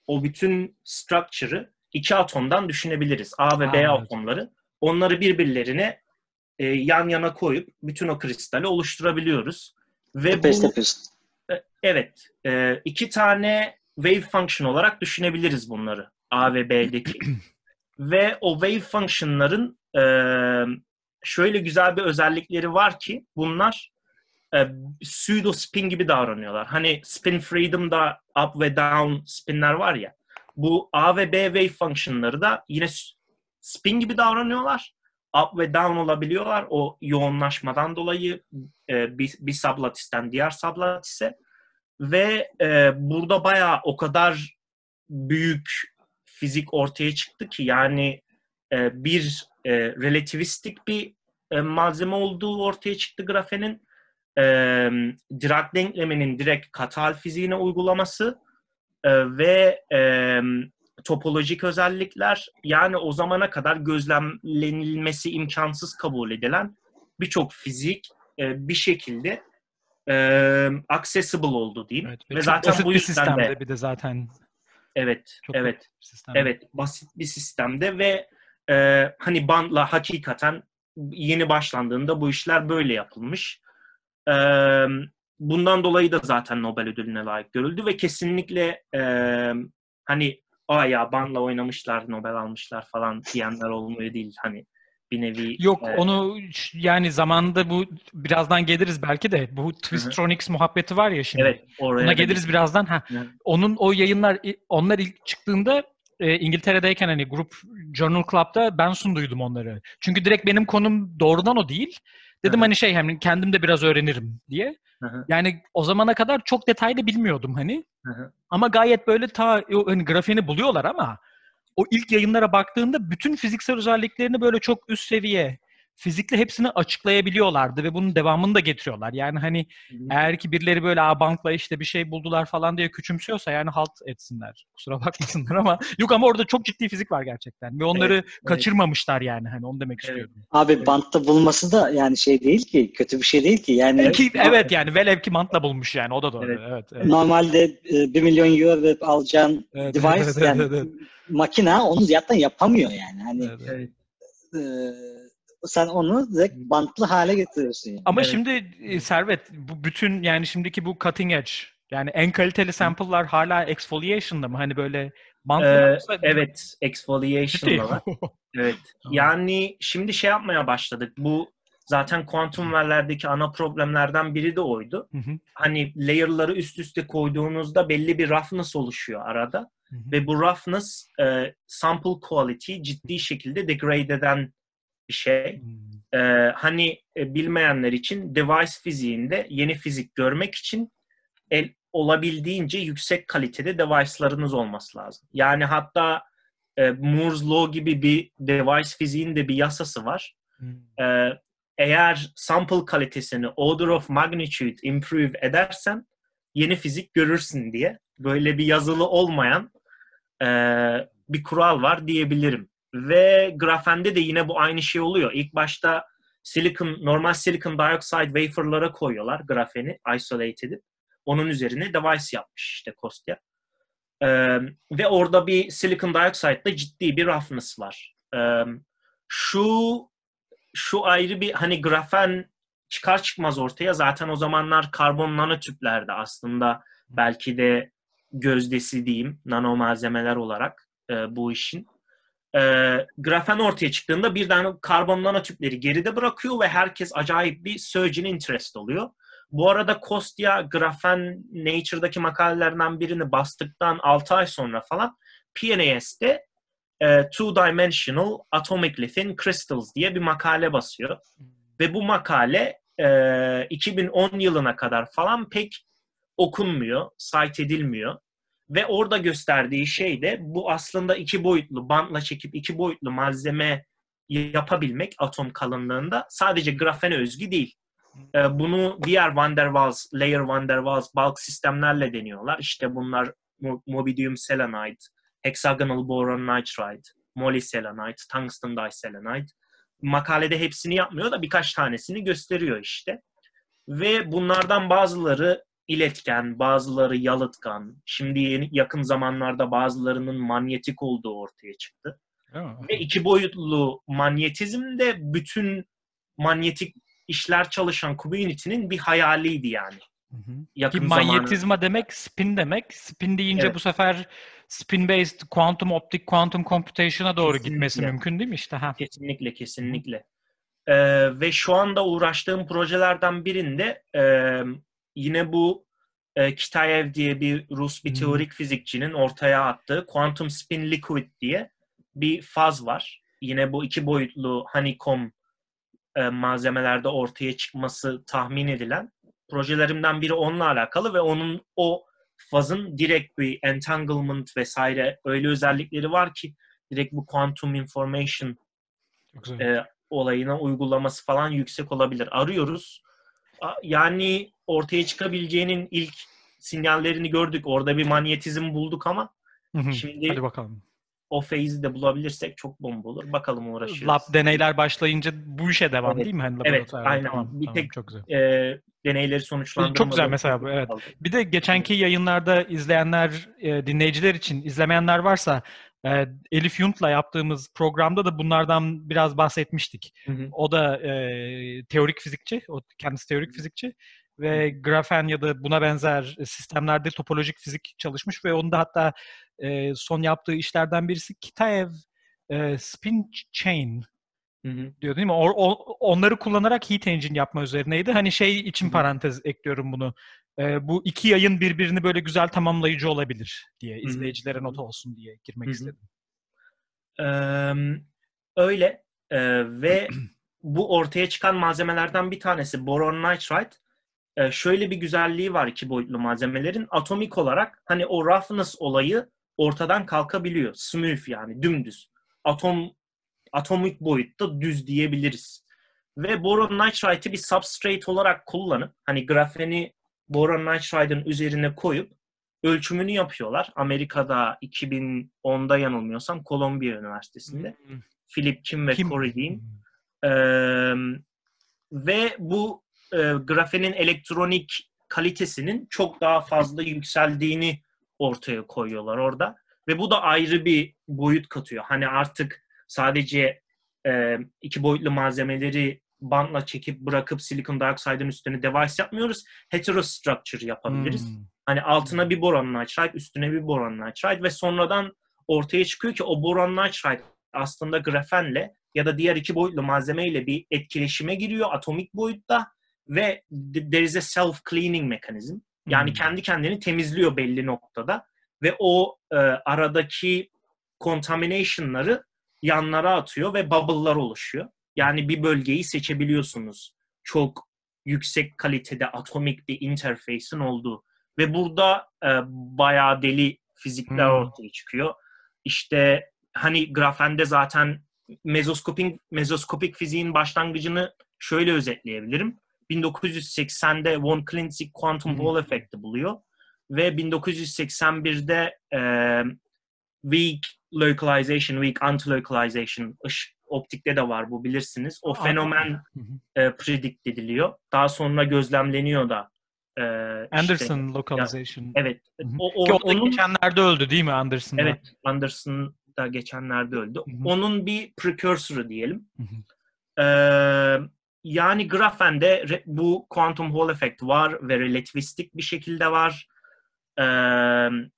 o bütün structure'ı iki atomdan düşünebiliriz. A ve B Anladım. atomları. Onları birbirlerine e, yan yana koyup bütün o kristali oluşturabiliyoruz. Ve bu e, Evet. e, iki tane wave function olarak düşünebiliriz bunları. A ve B'deki. (clears throat) ve o wave function'ların e, şöyle güzel bir özellikleri var ki bunlar e, pseudo spin gibi davranıyorlar. Hani spin freedom'da up ve down spinler var ya. Bu A ve B wave function'ları da yine spin gibi davranıyorlar. Up ve down olabiliyorlar o yoğunlaşmadan dolayı e, bir, bir sublatisten diğer sublatise ve e, burada bayağı o kadar büyük fizik ortaya çıktı ki yani e, bir e, relativistik bir e, malzeme olduğu ortaya çıktı grafenin. E, Dirac denkleminin direkt katal fiziğine uygulaması e, ve e, topolojik özellikler yani o zamana kadar gözlemlenilmesi imkansız kabul edilen birçok fizik e, bir şekilde e, accessible oldu diyeyim. Evet, ve zaten basit bu bir yüzden sistemde de bir de zaten. evet Çok evet bir sistemde. Evet, basit bir sistemde ve e, hani bandla hakikaten yeni başlandığında bu işler böyle yapılmış. E, bundan dolayı da zaten Nobel ödülüne layık görüldü ve kesinlikle e, hani aa ya bandla oynamışlar, Nobel almışlar falan diyenler olmuyor değil. Hani bir nevi Yok e, onu yani zamanında bu birazdan geliriz belki de bu Twistronics muhabbeti var ya şimdi. evet oraya da geliriz birazdan. Ha. Hı. Onun o yayınlar onlar ilk çıktığında e, İngiltere'deyken hani grup Journal Club'da ben sunduydum onları. Çünkü direkt benim konum doğrudan o değil. Dedim Hı hı. hani şey hem kendim de biraz öğrenirim diye. Yani o zamana kadar çok detaylı bilmiyordum hani. Ama gayet böyle ta hani grafiğini buluyorlar ama o ilk yayınlara baktığında bütün fiziksel özelliklerini böyle çok üst seviye fizikle hepsini açıklayabiliyorlardı ve bunun devamını da getiriyorlar. Yani hani hı. eğer ki birileri böyle Aa, bankla işte bir şey buldular falan diye küçümsüyorsa yani halt etsinler. Kusura bakmasınlar ama (laughs) yok ama orada çok ciddi fizik var gerçekten ve onları Evet, evet. kaçırmamışlar yani hani onu demek Evet. istiyorum. Abi bantta bulması da yani şey değil ki, kötü bir şey değil ki. Yani Evet, ki, evet yani velev ki mantla bulmuş yani o da doğru. Evet. Evet. evet. normalde e, 1 milyon euro verip alacağın Evet, device evet, yani evet, evet. makine onu zaten yapamıyor yani. Hani Evet, evet. Evet. e, sen onu direkt bantlı hale getiriyorsun yani. Ama Evet. şimdi e, Servet bu bütün yani şimdiki bu cutting edge yani en kaliteli sample'lar hala exfoliation'da mı? Hani böyle bantla Ee, yoksa- evet, Ciddi. exfoliation'la var. (laughs) Evet. Yani şimdi şey yapmaya başladık. Bu zaten kuantum verilerdeki ana problemlerden biri de oydu. Hı hı, Hani layer'ları üst üste koyduğunuzda belli bir roughness oluşuyor arada. hı hı. Ve bu roughness e, sample quality ciddi şekilde degrade eden bir şey. Hmm. Ee, hani e, bilmeyenler için device fiziğinde yeni fizik görmek için el, olabildiğince yüksek kalitede device'larınız olması lazım. Yani hatta e, Moore's Law gibi bir device fiziğin de bir yasası var. Hmm. Ee, eğer sample kalitesini order of magnitude improve edersen yeni fizik görürsün diye böyle bir yazılı olmayan e, bir kural var diyebilirim. Ve grafende de yine bu aynı şey oluyor. İlk başta silikon, normal silikon dioxide wafer'lara koyuyorlar grafeni isolate edip. Onun üzerine device yapmış işte Kostya. Ee, ve orada bir silikon dioxide'da ciddi bir roughness var. Ee, şu şu ayrı bir hani grafen çıkar çıkmaz ortaya zaten o zamanlar karbon nanotüplerde aslında belki de gözdesi diyeyim nano malzemeler olarak e, bu işin. E, grafen ortaya çıktığında birden karbon nanotüpleri geride bırakıyor ve herkes acayip bir surge in interest oluyor. Bu arada Kostya grafen Nature'daki makalelerinden birini bastıktan 6 ay sonra falan PNAS'te e, Two Dimensional Atomically Thin Crystals diye bir makale basıyor. Ve bu makale e, 2010 yılına kadar falan pek okunmuyor, cite edilmiyor. Ve orada gösterdiği şey de bu aslında iki boyutlu, bantla çekip iki boyutlu malzeme yapabilmek atom kalınlığında sadece grafene özgü değil. E, bunu diğer Van der Waals, Layer Van der Waals bulk sistemlerle deniyorlar. İşte bunlar mo- mobidium selenide, hexagonal boron nitride, molyselenide, tungsten diselenide. Makalede hepsini yapmıyor da birkaç tanesini gösteriyor işte. Ve bunlardan bazıları iletken, bazıları yalıtkan. Şimdi yeni, yakın zamanlarda bazılarının manyetik olduğu ortaya çıktı. Mi? Ve iki boyutlu manyetizm de bütün manyetik işler çalışan community'nin bir hayaliydi yani. Hı hı. Yakın Ki zamanı- manyetizma demek spin demek. Spin deyince Evet. bu sefer spin based quantum optik quantum computation'a doğru Kesinlikle. gitmesi mümkün değil mi işte ha? Kesinlikle, kesinlikle. Ee, ve şu anda uğraştığım projelerden birinde e, yine bu e, Kitayev diye bir Rus bir Hmm. teorik fizikçinin ortaya attığı quantum spin liquid diye bir faz var. Yine bu iki boyutlu honeycomb e, malzemelerde ortaya çıkması tahmin edilen projelerimden biri onunla alakalı ve onun o fazın direkt bir entanglement vesaire öyle özellikleri var ki direkt bu quantum information e, olayına uygulaması falan yüksek olabilir. Arıyoruz. Yani ortaya çıkabileceğinin ilk sinyallerini gördük. Orada bir manyetizm bulduk ama şimdi- Hadi bakalım. o phase'i de bulabilirsek çok bomba olur. Bakalım uğraşıyoruz. Lab deneyler başlayınca bu işe devam Evet. değil mi? Hani Evet, aynen. Tamam, Bir tamam, tek- çok güzel. e, deneyleri sonuçlandırmadan. Çok güzel mesela bu, evet. Bir de geçenki yayınlarda izleyenler, e, dinleyiciler için izlemeyenler varsa e, Elif Yunt'la yaptığımız programda da bunlardan biraz bahsetmiştik. Hı hı. O da e, teorik fizikçi, o kendisi teorik fizikçi ve grafen ya da buna benzer sistemlerde topolojik fizik çalışmış ve onun da hatta e, son yaptığı işlerden birisi Kitaev e, spin chain Hı hı. diyor değil mi? O, o- onları kullanarak heat engine yapma üzerineydi. Hani şey için Hı hı. parantez ekliyorum bunu. Ee, bu iki yayın birbirini böyle güzel tamamlayıcı olabilir diye hı. izleyicilere not olsun diye girmek Hı hı. istedim. Eee, öyle Eee, ve bu ortaya çıkan malzemelerden bir tanesi boron nitride. Eee, şöyle bir güzelliği var iki boyutlu malzemelerin. Atomik olarak hani o roughness olayı ortadan kalkabiliyor. Smooth yani dümdüz. Atom atomik boyutta düz diyebiliriz. Ve boron nitride'i bir substrate olarak kullanıp hani grafeni boron nitride'ın üzerine koyup ölçümünü yapıyorlar. Amerika'da 2010'da yanılmıyorsam Columbia Üniversitesi'nde. Philip Kim ve Kim? Corey Dean. Ee, ve bu e, grafenin elektronik kalitesinin çok daha fazla yükseldiğini ortaya koyuyorlar orada. Ve bu da ayrı bir boyut katıyor. Hani artık sadece e, iki boyutlu malzemeleri bantla çekip bırakıp silikon dioxide'ın üstüne device yapmıyoruz. Heterostructure yapabiliriz. Hmm. Hani altına bir boron nitride, üstüne bir boron nitride ve sonradan ortaya çıkıyor ki o boron nitride aslında grafenle ya da diğer iki boyutlu malzemeyle bir etkileşime giriyor atomik boyutta ve there is a self-cleaning mekanizm. Yani Hmm. kendi kendini temizliyor belli noktada ve o e, aradaki contamination'ları yanlara atıyor ve bubble'lar oluşuyor. Yani bir bölgeyi seçebiliyorsunuz. Çok yüksek kalitede atomik bir interface'in olduğu. Ve burada e, bayağı deli fizikler Hmm. ortaya çıkıyor. İşte hani grafende zaten mezoskopik mezoskopik fiziğin başlangıcını şöyle özetleyebilirim. 1980'de von Klintzig Quantum Hmm. Hall efekti buluyor ve 1981'de e, weak localization, weak anti-localization ış- optikte de var bu bilirsiniz. O Aa, fenomen e, predict ediliyor. Daha sonra gözlemleniyor da. e, işte- Anderson localization. evet. Hı hı. O, o- Ki o da onun geçenlerde öldü değil mi Anderson'da? evet Anderson da geçenlerde öldü. Hı hı. Onun bir precursor'ı diyelim. Hı. Yani grafende bu quantum Hall effect var ve relativistik bir şekilde var. Ee,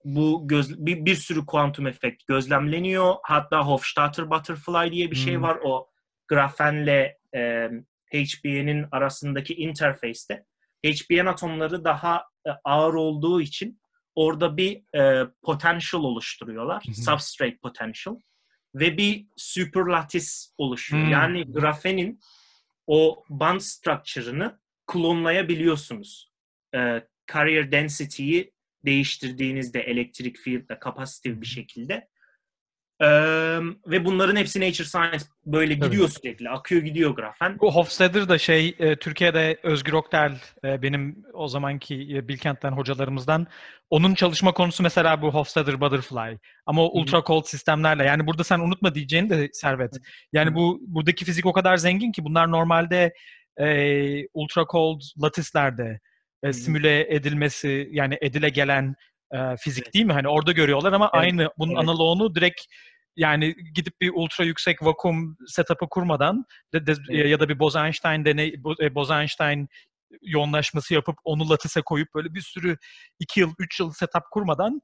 bu göz, bir, bir sürü kuantum efekt gözlemleniyor. Hatta Hofstadter butterfly diye bir şey Hmm. var. O grafenle e, HBN'in arasındaki interface'te. HBN atomları daha e, ağır olduğu için orada bir e, potential oluşturuyorlar. Hı. Substrate potential. Ve bir superlattice oluşuyor. Hmm. Yani grafenin o band structure'ını klonlayabiliyorsunuz. E, carrier density'yi değiştirdiğinizde elektrik field'le kapasitif bir şekilde. E, ve bunların hepsi Nature Science böyle Tabii. gidiyor sürekli. Akıyor gidiyor grafen. Bu Hofstadter da şey e, Türkiye'de Özgür Oktel e, benim o zamanki e, Bilkent'ten hocalarımızdan onun çalışma konusu mesela bu Hofstadter Butterfly. Ama o ultra cold sistemlerle yani burada sen unutma diyeceğini de Servet. Yani bu buradaki fizik o kadar zengin ki bunlar normalde e, ultra cold latislerde e, simüle edilmesi yani edile gelen e, fizik değil mi? Hani orada görüyorlar ama Evet, aynı bunun evet. analoğunu direkt yani gidip bir ultra yüksek vakum setup'ı kurmadan de, de- Evet. ya da bir Bose-Einstein deney e, Bose-Einstein yoğunlaşması yapıp onu latise koyup böyle bir sürü 2 yıl 3 yıl setup kurmadan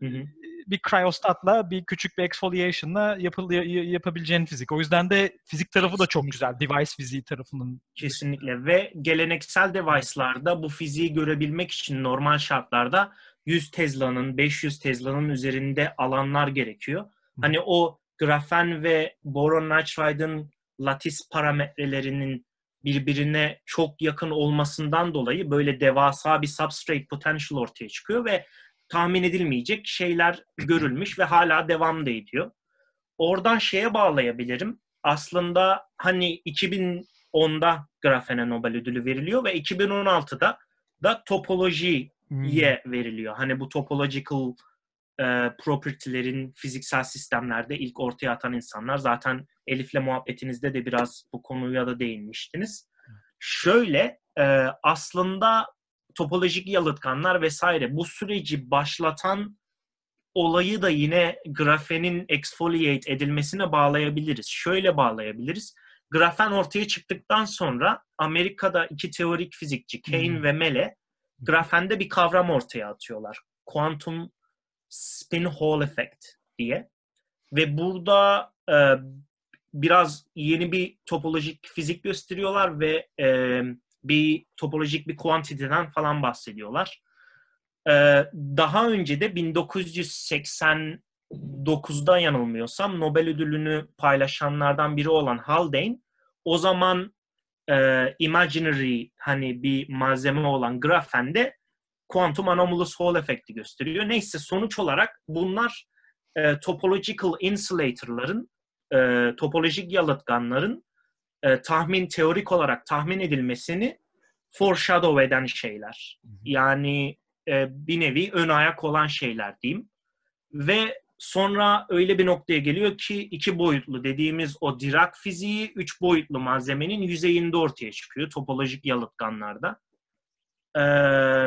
Hı hı. bir cryostatla bir küçük bir exfoliation'la yapıl, yapabileceğin fizik. O yüzden de fizik tarafı da çok güzel. Device fiziği tarafının. Kesinlikle ve geleneksel device'larda bu fiziği görebilmek için normal şartlarda 100 Tesla'nın, 500 Tesla'nın üzerinde alanlar gerekiyor. Hani o grafen ve boron nitride'ın lattice parametrelerinin birbirine çok yakın olmasından dolayı böyle devasa bir substrate potential ortaya çıkıyor ve tahmin edilmeyecek şeyler görülmüş ve hala devam da ediyor. Oradan şeye bağlayabilirim. Aslında hani 2010'da grafene Nobel ödülü veriliyor ve 2016'da da topolojiye Hmm. veriliyor. Hani bu topological e, property'lerin fiziksel sistemlerde ilk ortaya atan insanlar. Zaten Elif'le muhabbetinizde de biraz bu konuya da değinmiştiniz. Şöyle e, aslında topolojik yalıtkanlar vesaire bu süreci başlatan olayı da yine grafenin exfoliate edilmesine bağlayabiliriz. Şöyle bağlayabiliriz. Grafen ortaya çıktıktan sonra Amerika'da iki teorik fizikçi Kane hmm. ve Mele grafende bir kavram ortaya atıyorlar. Quantum spin Hall effect diye. Ve burada e, biraz yeni bir topolojik fizik gösteriyorlar ve e, bir topolojik bir kuantiteden falan bahsediyorlar. E, daha önce de 1989'da yanılmıyorsam Nobel ödülünü paylaşanlardan biri olan Haldane o zaman e, imaginary hani bir malzeme olan grafende quantum anomalous Hall efekti gösteriyor. Neyse sonuç olarak bunlar e, topological insulator'ların e, topolojik yalıtkanların e, tahmin teorik olarak tahmin edilmesini foreshadow eden şeyler. Yani e, bir nevi ön ayak olan şeyler diyeyim. Ve sonra öyle bir noktaya geliyor ki iki boyutlu dediğimiz o Dirac fiziği üç boyutlu malzemenin yüzeyinde ortaya çıkıyor topolojik yalıtkanlarda. Ee,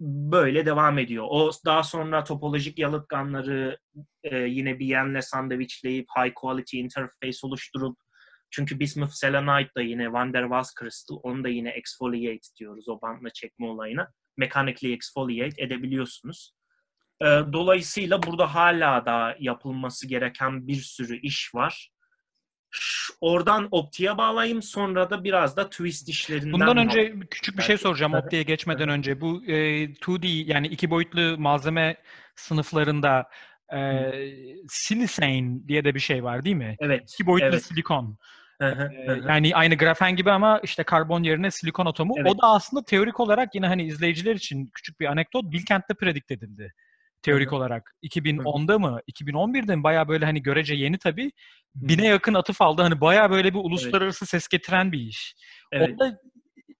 böyle devam ediyor. O daha sonra topolojik yalıtkanları e, yine bir yenle sandviçleyip high quality interface oluşturup çünkü bismuth selenite da yine Van der Waals crystal onu da yine exfoliate diyoruz o bantla çekme olayına. Mechanically exfoliate edebiliyorsunuz. E, dolayısıyla burada hala da yapılması gereken bir sürü iş var oradan optiğe bağlayayım sonra da biraz da twist işlerinden. Bundan önce küçük bir şey soracağım optiğe geçmeden önce. Bu e, 2D yani iki boyutlu malzeme sınıflarında e, silicene diye de bir şey var değil mi? Evet. İki boyutlu evet. silikon. yani aynı grafen gibi ama işte karbon yerine silikon atomu. Evet. O da aslında teorik olarak yine hani izleyiciler için küçük bir anekdot Bilkent'te predik edildi teorik Hı-hı. olarak. 2010'da Hı-hı. mı? 2011'de mi? Baya böyle hani görece yeni tabii. Bine yakın atıf aldı. Hani baya böyle bir uluslararası evet. ses getiren bir iş. Evet. Onda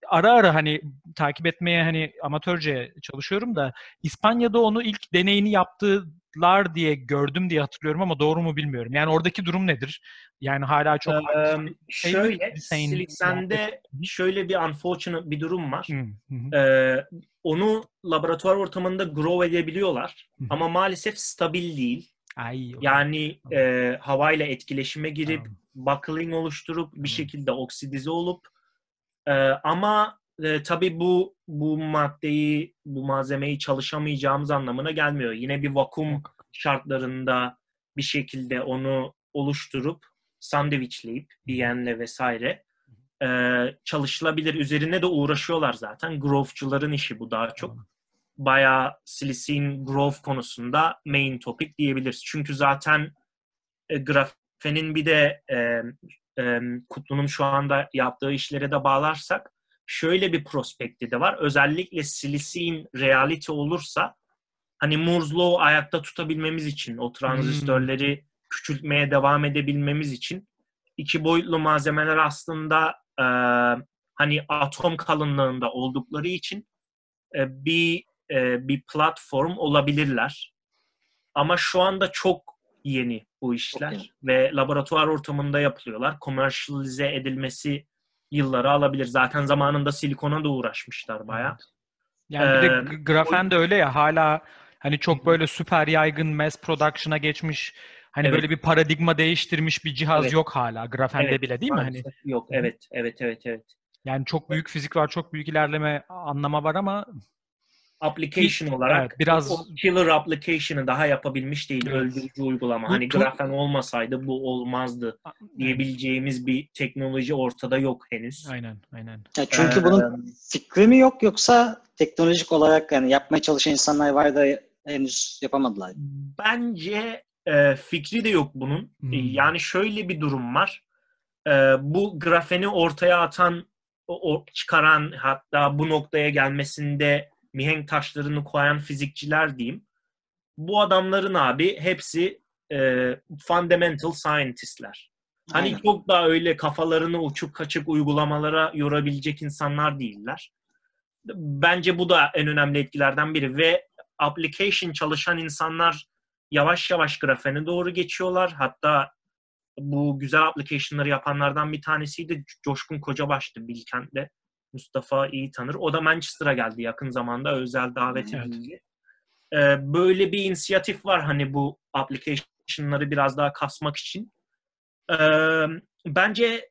ara ara hani takip etmeye hani amatörce çalışıyorum da İspanya'da onu ilk deneyini yaptılar diye gördüm diye hatırlıyorum ama doğru mu bilmiyorum. Yani oradaki durum nedir? Yani hala çok ee, şey şöyle Siliksende şöyle bir unfortunate bir durum var. Hı, hı. Ee, onu laboratuvar ortamında grow edebiliyorlar ama maalesef stabil değil. Ay, yani e, havayla etkileşime girip tamam. buckling oluşturup bir şekilde oksidize olup e, ama e, tabii bu bu maddeyi, bu malzemeyi çalışamayacağımız anlamına gelmiyor. Yine bir vakum şartlarında bir şekilde onu oluşturup sandviçleyip biyenle vesaire e, çalışılabilir. Üzerine de uğraşıyorlar zaten. Growth'cuların işi bu daha çok. Bayağı silisin growth konusunda main topic diyebiliriz. Çünkü zaten e, grafenin bir de e, e, Kutlu'nun şu anda yaptığı işlere de bağlarsak şöyle bir prospekti de var. Özellikle silisin reality olursa hani Moore's Law ayakta tutabilmemiz için o transistörleri hmm. küçültmeye devam edebilmemiz için iki boyutlu malzemeler aslında e, hani atom kalınlığında oldukları için e, bir e, bir platform olabilirler. Ama şu anda çok yeni bu işler okay. ve laboratuvar ortamında yapılıyorlar. Commercialize edilmesi yılları alabilir. Zaten zamanında silikona da uğraşmışlar baya. Yani bir de grafen de öyle ya hala hani çok böyle süper yaygın mass production'a geçmiş hani evet. böyle bir paradigma değiştirmiş bir cihaz evet. yok hala grafende evet. bile değil mi? Hani yok. Evet, evet, evet, evet. Yani çok büyük fizik var, çok büyük ilerleme anlama var ama application olarak evet, biraz o killer application'ı daha yapabilmiş değil evet. öldürücü uygulama. Bu, hani grafen olmasaydı bu olmazdı diyebileceğimiz bir teknoloji ortada yok henüz. Aynen, aynen. Ya çünkü ee, bunun fikri mi yok yoksa teknolojik olarak yani yapmaya çalışan insanlar var da henüz yapamadılar. Bence e, fikri de yok bunun. Hmm. Yani şöyle bir durum var. E, bu grafeni ortaya atan, o, çıkaran hatta bu noktaya gelmesinde mihenk taşlarını koyan fizikçiler diyeyim. Bu adamların abi hepsi e, fundamental scientistler. Hani Aynen. çok da öyle kafalarını uçuk kaçık uygulamalara yorabilecek insanlar değiller. Bence bu da en önemli etkilerden biri ve application çalışan insanlar yavaş yavaş grafene doğru geçiyorlar. Hatta bu güzel application'ları yapanlardan bir tanesiydi Coşkun Kocabaş'tı Bilkent'te. Mustafa iyi tanır. O da Manchester'a geldi yakın zamanda özel davet Evet. edildi. Ee, böyle bir inisiyatif var hani bu application'ları biraz daha kasmak için. Ee, bence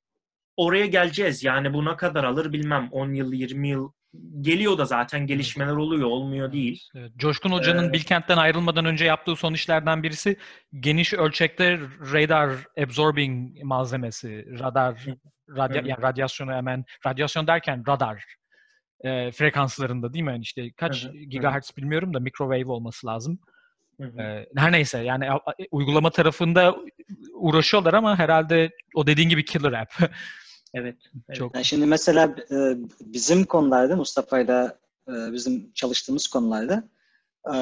oraya geleceğiz. Yani bu ne kadar alır bilmem. 10 yıl, 20 yıl geliyor da zaten gelişmeler oluyor. Olmuyor değil. Evet, Coşkun Hoca'nın Ee, Bilkent'ten ayrılmadan önce yaptığı son işlerden birisi geniş ölçekte radar absorbing malzemesi, radar radya, yani radyasyonu hemen radyasyon derken radar e, frekanslarında değil mi? Yani işte kaç Hı gigahertz bilmiyorum da microwave olması lazım. Hı hı. E, her neyse yani uygulama tarafında uğraşıyorlar ama herhalde o dediğin gibi killer app. (laughs) Evet. evet. Çok Yani şimdi mesela e, bizim konularda Mustafa'yla e, bizim çalıştığımız konularda e,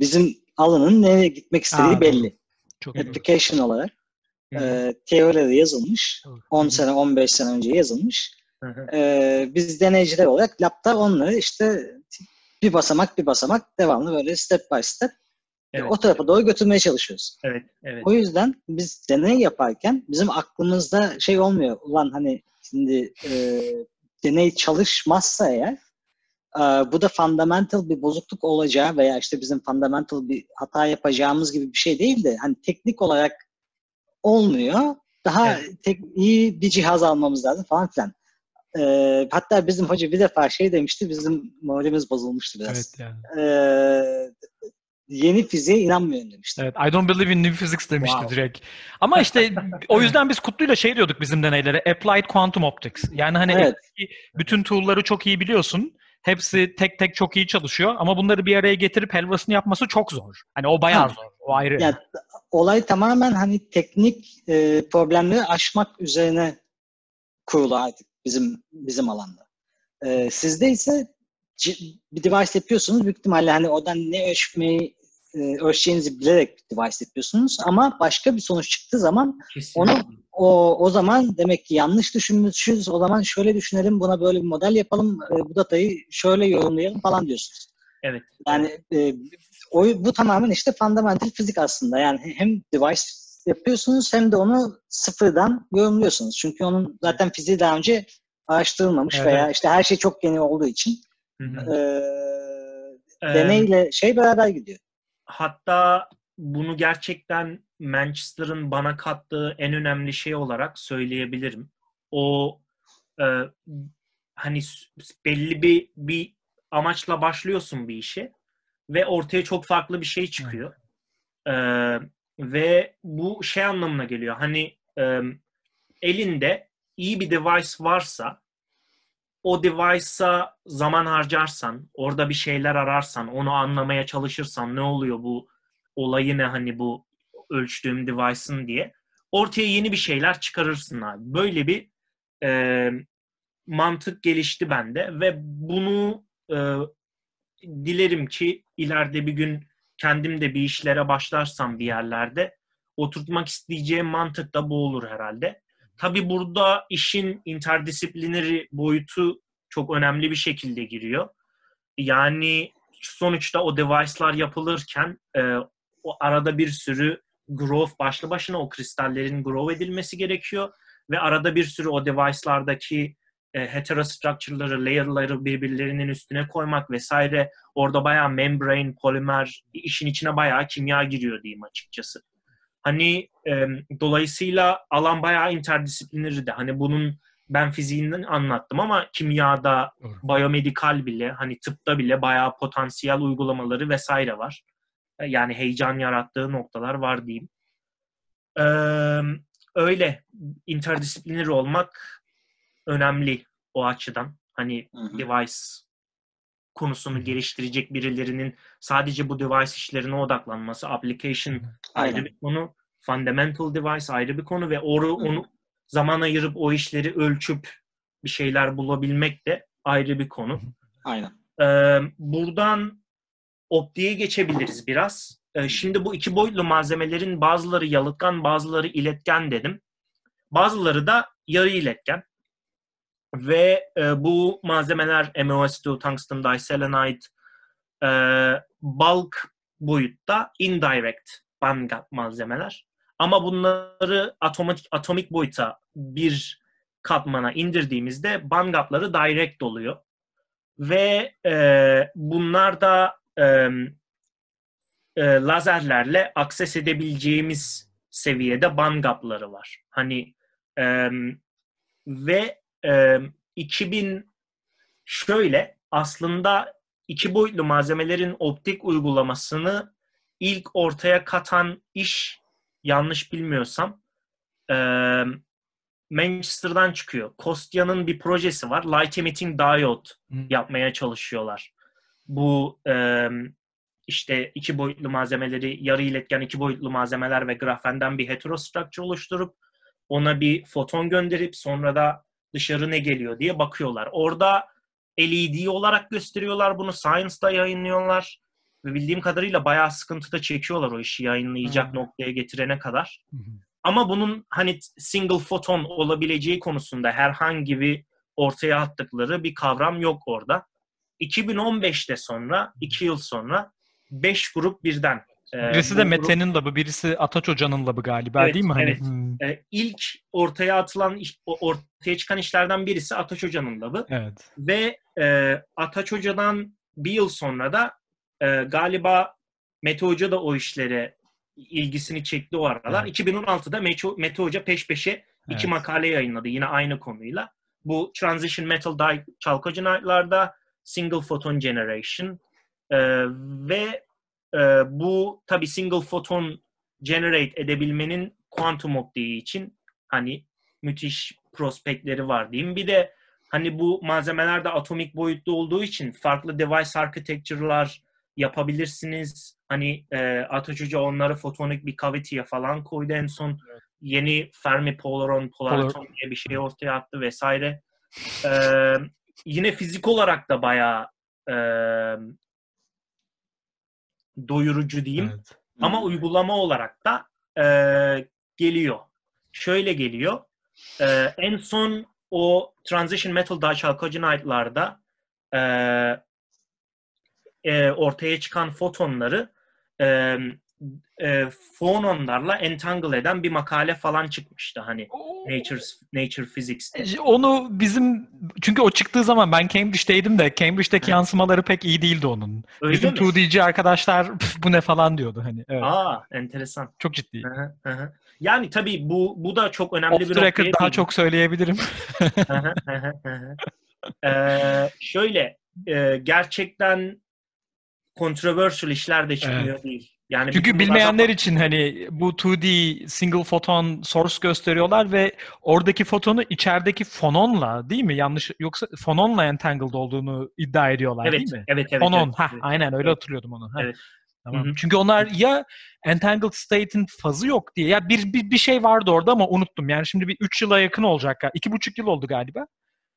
bizim alanın nereye gitmek istediği Aa, doğru. belli. çok doğru. Application olarak Hı hı. e, teorileri yazılmış. Doğru. 10 sene 15 sene önce yazılmış. Hı hı. E, biz deneyiciler olarak labda onları işte bir basamak bir basamak devamlı böyle step by step Evet. o tarafa doğru götürmeye çalışıyoruz. Evet. Evet. O yüzden biz deney yaparken bizim aklımızda şey olmuyor. Ulan hani şimdi e, deney çalışmazsa eğer e, bu da fundamental bir bozukluk olacağı veya işte bizim fundamental bir hata yapacağımız gibi bir şey değil de hani teknik olarak olmuyor. Daha Evet. tek, iyi bir cihaz almamız lazım falan filan. E, hatta bizim hoca bir defa şey demişti bizim moralimiz bozulmuştu biraz. Evet yani. E, yeni fiziğe inanmıyorum demişti. Evet, I don't believe in new physics demişti Wow. direkt. Ama işte o yüzden biz Kutlu'yla şey diyorduk bizim deneylere, applied quantum optics. Yani hani Evet. bütün tool'ları çok iyi biliyorsun. Hepsi tek tek çok iyi çalışıyor ama bunları bir araya getirip helvasını yapması çok zor. Hani o bayağı Ha. zor. O ayrı. Yani olay tamamen hani teknik e, problemleri aşmak üzerine kurulu artık bizim bizim alanda. E, sizde ise bir device yapıyorsunuz büyük ihtimalle hani oradan ne ölçmeyi e, ölçeceğinizi bilerek bir device yapıyorsunuz ama başka bir sonuç çıktığı zaman Kesinlikle. onu o o zaman demek ki yanlış düşünmüşüz. O zaman şöyle düşünelim, buna böyle bir model yapalım, e, bu datayı şöyle yorumlayalım falan diyorsunuz. Evet. Yani e, o, bu tamamen işte fundamental fizik aslında. Yani hem device yapıyorsunuz hem de onu sıfırdan yorumluyorsunuz. Çünkü onun zaten fiziği daha önce araştırılmamış Evet, veya işte her şey çok yeni olduğu için Hı hı. e, Ee, deneyle şey beraber gidiyor. hatta bunu gerçekten Manchester'ın bana kattığı en önemli şey olarak söyleyebilirim. O e, hani belli bir bir amaçla başlıyorsun bir işe ve ortaya çok farklı bir şey çıkıyor. Ee, ve bu şey anlamına geliyor. Hani e, elinde iyi bir device varsa o device'a zaman harcarsan, orada bir şeyler ararsan, onu anlamaya çalışırsan ne oluyor bu olayı ne hani bu ölçtüğüm device'ın diye ortaya yeni bir şeyler çıkarırsın abi. Böyle bir e, mantık gelişti bende ve bunu e, dilerim ki ileride bir gün kendim de bir işlere başlarsam bir yerlerde oturtmak isteyeceğim mantık da bu olur herhalde. Tabi burada işin interdisiplineri boyutu çok önemli bir şekilde giriyor. Yani sonuçta o device'lar yapılırken e, o arada bir sürü growth başlı başına o kristallerin grow edilmesi gerekiyor ve arada bir sürü o device'lardaki e, heterostructure'ları, layer'ları birbirlerinin üstüne koymak vesaire orada bayağı membrane, polimer işin içine bayağı kimya giriyor diyeyim açıkçası. Hani e, dolayısıyla alan bayağı interdisiplineri de. Hani bunun ben fiziğinden anlattım ama kimyada, Doğru. biyomedikal bile, hani tıpta bile bayağı potansiyel uygulamaları vesaire var. E, Yani heyecan yarattığı noktalar var diyeyim. Ee, öyle interdisipliner olmak önemli o açıdan. Hani Hı hı. device konusunu geliştirecek birilerinin sadece bu device işlerine odaklanması, application ayrı Aynen. bir konu, fundamental device ayrı bir konu ve onu, onu zaman ayırıp o işleri ölçüp bir şeyler bulabilmek de ayrı bir konu. Aynen. Ee, buradan optiğe geçebiliriz biraz. Ee, şimdi bu iki boyutlu malzemelerin bazıları yalıtkan, bazıları iletken dedim. Bazıları da yarı iletken. Ve e, bu malzemeler MOS2, tungsten diselenide, e, bulk boyutta indirect bandgap malzemeler. Ama bunları atomik, atomik boyuta bir katmana indirdiğimizde bandgapları direct oluyor. Ve e, bunlar da e, e, lazerlerle akses edebileceğimiz seviyede bandgapları var. Hani e, ve e, 2000 şöyle aslında iki boyutlu malzemelerin optik uygulamasını ilk ortaya katan iş yanlış bilmiyorsam e, Manchester'dan çıkıyor. Kostya'nın bir projesi var. Light Emitting Diode hmm. yapmaya çalışıyorlar. Bu e, işte iki boyutlu malzemeleri, yarı iletken iki boyutlu malzemeler ve grafenden bir heterostructure oluşturup ona bir foton gönderip sonra da dışarı ne geliyor diye bakıyorlar. Orada LED olarak gösteriyorlar bunu. Science'da yayınlıyorlar. Ve bildiğim kadarıyla bayağı sıkıntı da çekiyorlar o işi yayınlayacak hmm. noktaya getirene kadar. Hmm. Ama bunun hani single photon olabileceği konusunda herhangi bir ortaya attıkları bir kavram yok orada. 2015'te sonra, iki yıl sonra 5 grup birden. E, birisi de Mete'nin labı, birisi Ataç Hoca'nın labı galiba evet, değil mi? Hani? Evet. Hmm. E, ilk ortaya atılan, ortaya çıkan işlerden birisi Ataç Hoca'nın labı. Evet. Ve e, Ataç Hoca'dan bir yıl sonra da e, galiba Mete Hoca da o işlere ilgisini çekti o aralar. Evet. 2016'da Mete, Hoca peş peşe evet. iki makale yayınladı yine aynı konuyla. Bu Transition Metal Die Chalcogenite'larda Single Photon Generation e, ve e, bu tabi Single Photon Generate edebilmenin kuantum optiği için hani müthiş prospektleri var diyeyim. Bir de hani bu malzemeler de atomik boyutlu olduğu için farklı device architecture'lar yapabilirsiniz. Hani e, Ataç Hoca onları fotonik bir cavity'ye falan koydu en son. Evet. Yeni Fermi Polaron, Polaraton Polar. diye bir şey ortaya attı vesaire. E, yine fizik olarak da bayağı e, doyurucu diyeyim. Evet. Ama hmm. uygulama olarak da e, geliyor. Şöyle geliyor. E, en son o Transition Metal Dichalcogenite'larda e, e, ortaya çıkan fotonları e, e, fononlarla entangle eden bir makale falan çıkmıştı hani Nature Nature Physics'te. E, onu bizim çünkü o çıktığı zaman ben Cambridge'deydim de Cambridge'deki yansımaları pek iyi değildi onun. Öyle bizim mi? 2D'ci arkadaşlar bu ne falan diyordu hani. Evet. Aa enteresan. Çok ciddi. Hı hı. Yani tabii bu bu da çok önemli Off bir nokta. daha çok söyleyebilirim. ee, şöyle e, gerçekten controversial işler de çıkmıyor evet. değil. Yani Çünkü bilmeyenler zaman... için hani bu 2D single photon source gösteriyorlar ve oradaki fotonu içerideki fononla değil mi? Yanlış yoksa fononla entangled olduğunu iddia ediyorlar evet, değil mi? Evet, evet. Fonon. Evet, ha, evet. aynen öyle evet. hatırlıyordum onu. Ha. Evet. Tamam. Hı-hı. Çünkü onlar ya entangled state'in fazı yok diye. Ya bir, bir bir şey vardı orada ama unuttum. Yani şimdi bir 3 yıla yakın olacak. 2,5 yıl oldu galiba.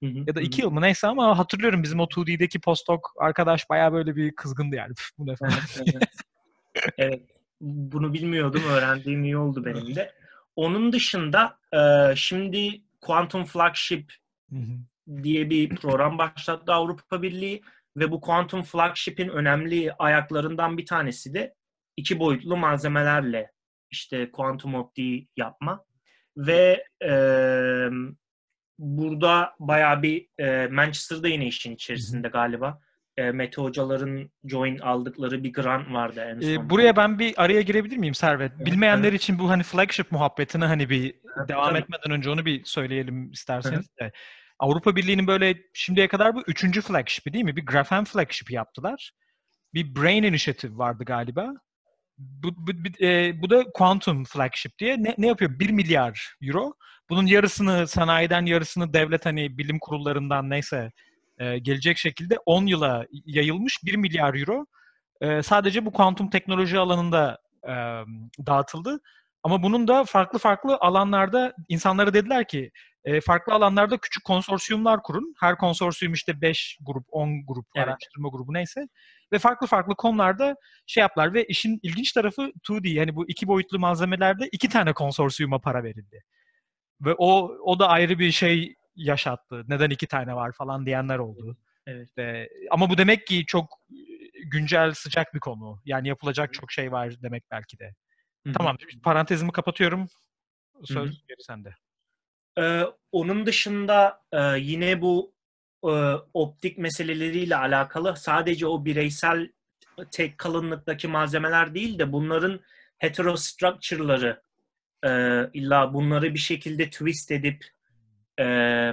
Hı hı, ya da iki hı. yıl mı neyse ama hatırlıyorum bizim o 2D'deki postdoc arkadaş bayağı böyle bir kızgındı yani. bu ne falan. Evet. Bunu bilmiyordum. Öğrendiğim iyi oldu benim de. Onun dışında e, şimdi Quantum Flagship diye bir program başlattı Avrupa Birliği ve bu Quantum Flagship'in önemli ayaklarından bir tanesi de iki boyutlu malzemelerle işte kuantum optiği yapma ve e, burada bayağı bir e, Manchester'da yine işin içerisinde galiba. E, Mete hocaların join aldıkları bir grant vardı en son. E, buraya ben bir araya girebilir miyim Servet? Evet, Bilmeyenler evet. için bu hani flagship muhabbetini hani bir evet, devam tabii. etmeden önce onu bir söyleyelim isterseniz de. Avrupa Birliği'nin böyle şimdiye kadar bu üçüncü flagship'i değil mi? Bir Graphen flagship'i yaptılar. Bir Brain Initiative vardı galiba. Bu, bu, e, bu da Quantum Flagship diye. Ne, ne yapıyor? 1 milyar euro. Bunun yarısını sanayiden yarısını devlet hani bilim kurullarından neyse e, gelecek şekilde 10 yıla yayılmış 1 milyar euro e, sadece bu kuantum teknoloji alanında e, dağıtıldı. Ama bunun da farklı farklı alanlarda insanlara dediler ki e, farklı alanlarda küçük konsorsiyumlar kurun. Her konsorsiyum işte 5 grup, 10 grup, evet. araştırma grubu neyse. Ve farklı farklı konularda şey yaplar ve işin ilginç tarafı 2D yani bu iki boyutlu malzemelerde iki tane konsorsiyuma para verildi. Ve o o da ayrı bir şey yaşattı. Neden iki tane var falan diyenler oldu. Evet. Ve, ama bu demek ki çok güncel sıcak bir konu. Yani yapılacak çok şey var demek belki de. Hı-hı. Tamam parantezimi kapatıyorum. Söz Hı-hı. geri sende. Ee, onun dışında e, yine bu e, optik meseleleriyle alakalı sadece o bireysel tek kalınlıktaki malzemeler değil de bunların heterostructure'ları e, illa bunları bir şekilde twist edip e,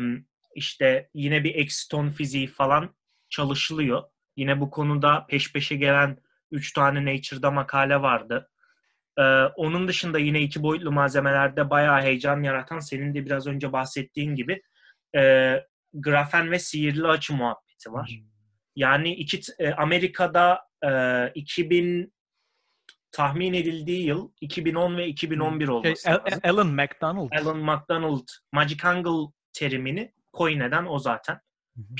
işte yine bir ekston fiziği falan çalışılıyor. Yine bu konuda peş peşe gelen 3 tane Nature'da makale vardı. Ee, onun dışında yine iki boyutlu malzemelerde bayağı heyecan yaratan senin de biraz önce bahsettiğin gibi e, grafen ve sihirli açı muhabbeti var. Hmm. Yani iki e, Amerika'da e, 2000 tahmin edildiği yıl 2010 ve 2011 hmm. olması şey, lazım. Alan McDonald. Alan McDonald Magic Angle terimini coin eden o zaten.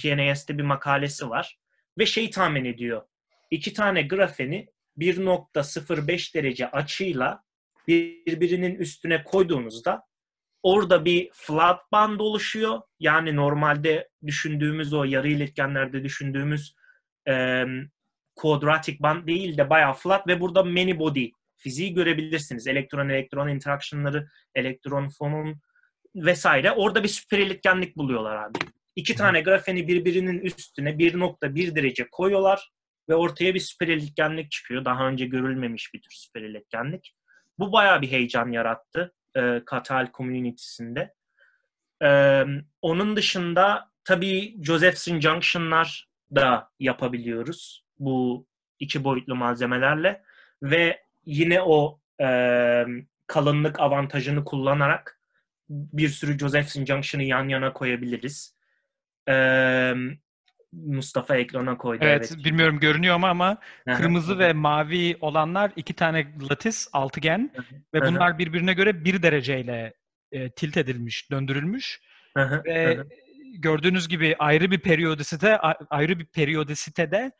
PNAS'te bir makalesi var. Ve şey tahmin ediyor. İki tane grafeni 1.05 derece açıyla birbirinin üstüne koyduğunuzda orada bir flat band oluşuyor. Yani normalde düşündüğümüz o yarı iletkenlerde düşündüğümüz e, quadratic band değil de bayağı flat ve burada many body fiziği görebilirsiniz. Elektron elektron interaction'ları, elektron fonun vesaire. Orada bir süper iletkenlik buluyorlar abi. İki tane grafeni birbirinin üstüne 1.1 derece koyuyorlar ve ortaya bir süper iletkenlik çıkıyor. Daha önce görülmemiş bir tür süper iletkenlik. Bu bayağı bir heyecan yarattı e, Katal community'sinde. E, onun dışında tabii Josephson Junction'lar da yapabiliyoruz bu iki boyutlu malzemelerle ve yine o e, kalınlık avantajını kullanarak bir sürü Josephson Junction'ı yan yana koyabiliriz. Ee, Mustafa ekrana koydu. Evet, evet. bilmiyorum görünüyor mu ama kırmızı ve mavi olanlar iki tane latis, altıgen ve bunlar birbirine göre bir dereceyle e, tilt edilmiş, döndürülmüş. ve gördüğünüz gibi ayrı bir periyodisite, ayrı bir periyodisitede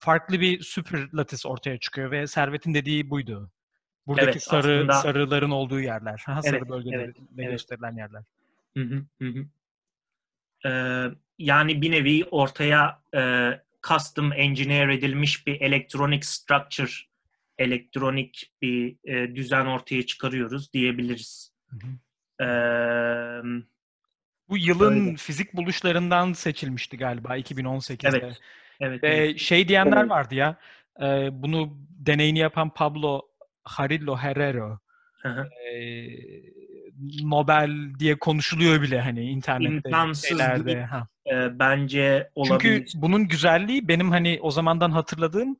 farklı bir süper latis ortaya çıkıyor ve Servet'in dediği buydu. Buradaki evet, sarı aslında... sarıların olduğu yerler. Ha, sarı evet, bölgelerinde evet, evet. gösterilen yerler. Hı hı, hı. Ee, yani bir nevi ortaya e, custom engineer edilmiş bir electronic structure, elektronik bir e, düzen ortaya çıkarıyoruz diyebiliriz. Hı hı. Ee, Bu yılın öyle. fizik buluşlarından seçilmişti galiba 2018'de. Evet. Evet, Ve evet. şey diyenler vardı ya, e, bunu deneyini yapan Pablo Harillo Herrero. E, Nobel diye konuşuluyor bile hani internette İmkansız şeylerde. Değil, ha. E, bence olabilir. Çünkü bunun güzelliği benim hani o zamandan hatırladığım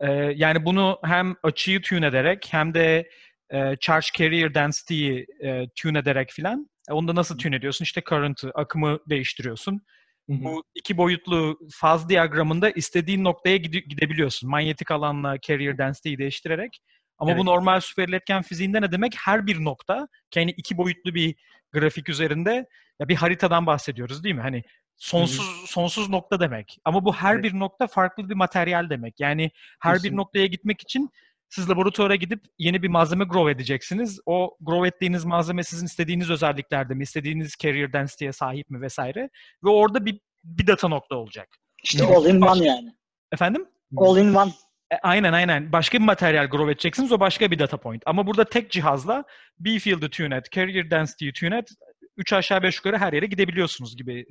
e, yani bunu hem açıyı tune ederek hem de e, charge carrier density'yi e, tune ederek filan. E, onu da nasıl tune ediyorsun? İşte current'ı, akımı değiştiriyorsun. Bu iki boyutlu faz diyagramında istediğin noktaya gide- gidebiliyorsun. Manyetik alanla carrier density'yi değiştirerek. Ama evet. bu normal süper iletken fiziğinde ne demek? Her bir nokta, yani iki boyutlu bir grafik üzerinde ya bir haritadan bahsediyoruz değil mi? Hani sonsuz Hı-hı. sonsuz nokta demek. Ama bu her evet. bir nokta farklı bir materyal demek. Yani her Kesinlikle. bir noktaya gitmek için siz laboratuvara gidip yeni bir malzeme grow edeceksiniz. O grow ettiğiniz malzeme sizin istediğiniz özelliklerde mi, istediğiniz carrier density'ye sahip mi vesaire. Ve orada bir bir data nokta olacak. İşte all in one yani. Efendim? All in one. E, aynen aynen. Başka bir materyal grow edeceksiniz. O başka bir data point. Ama burada tek cihazla B field'ı tune et, carrier density'yi tune et. 3 aşağı 5 yukarı her yere gidebiliyorsunuz gibi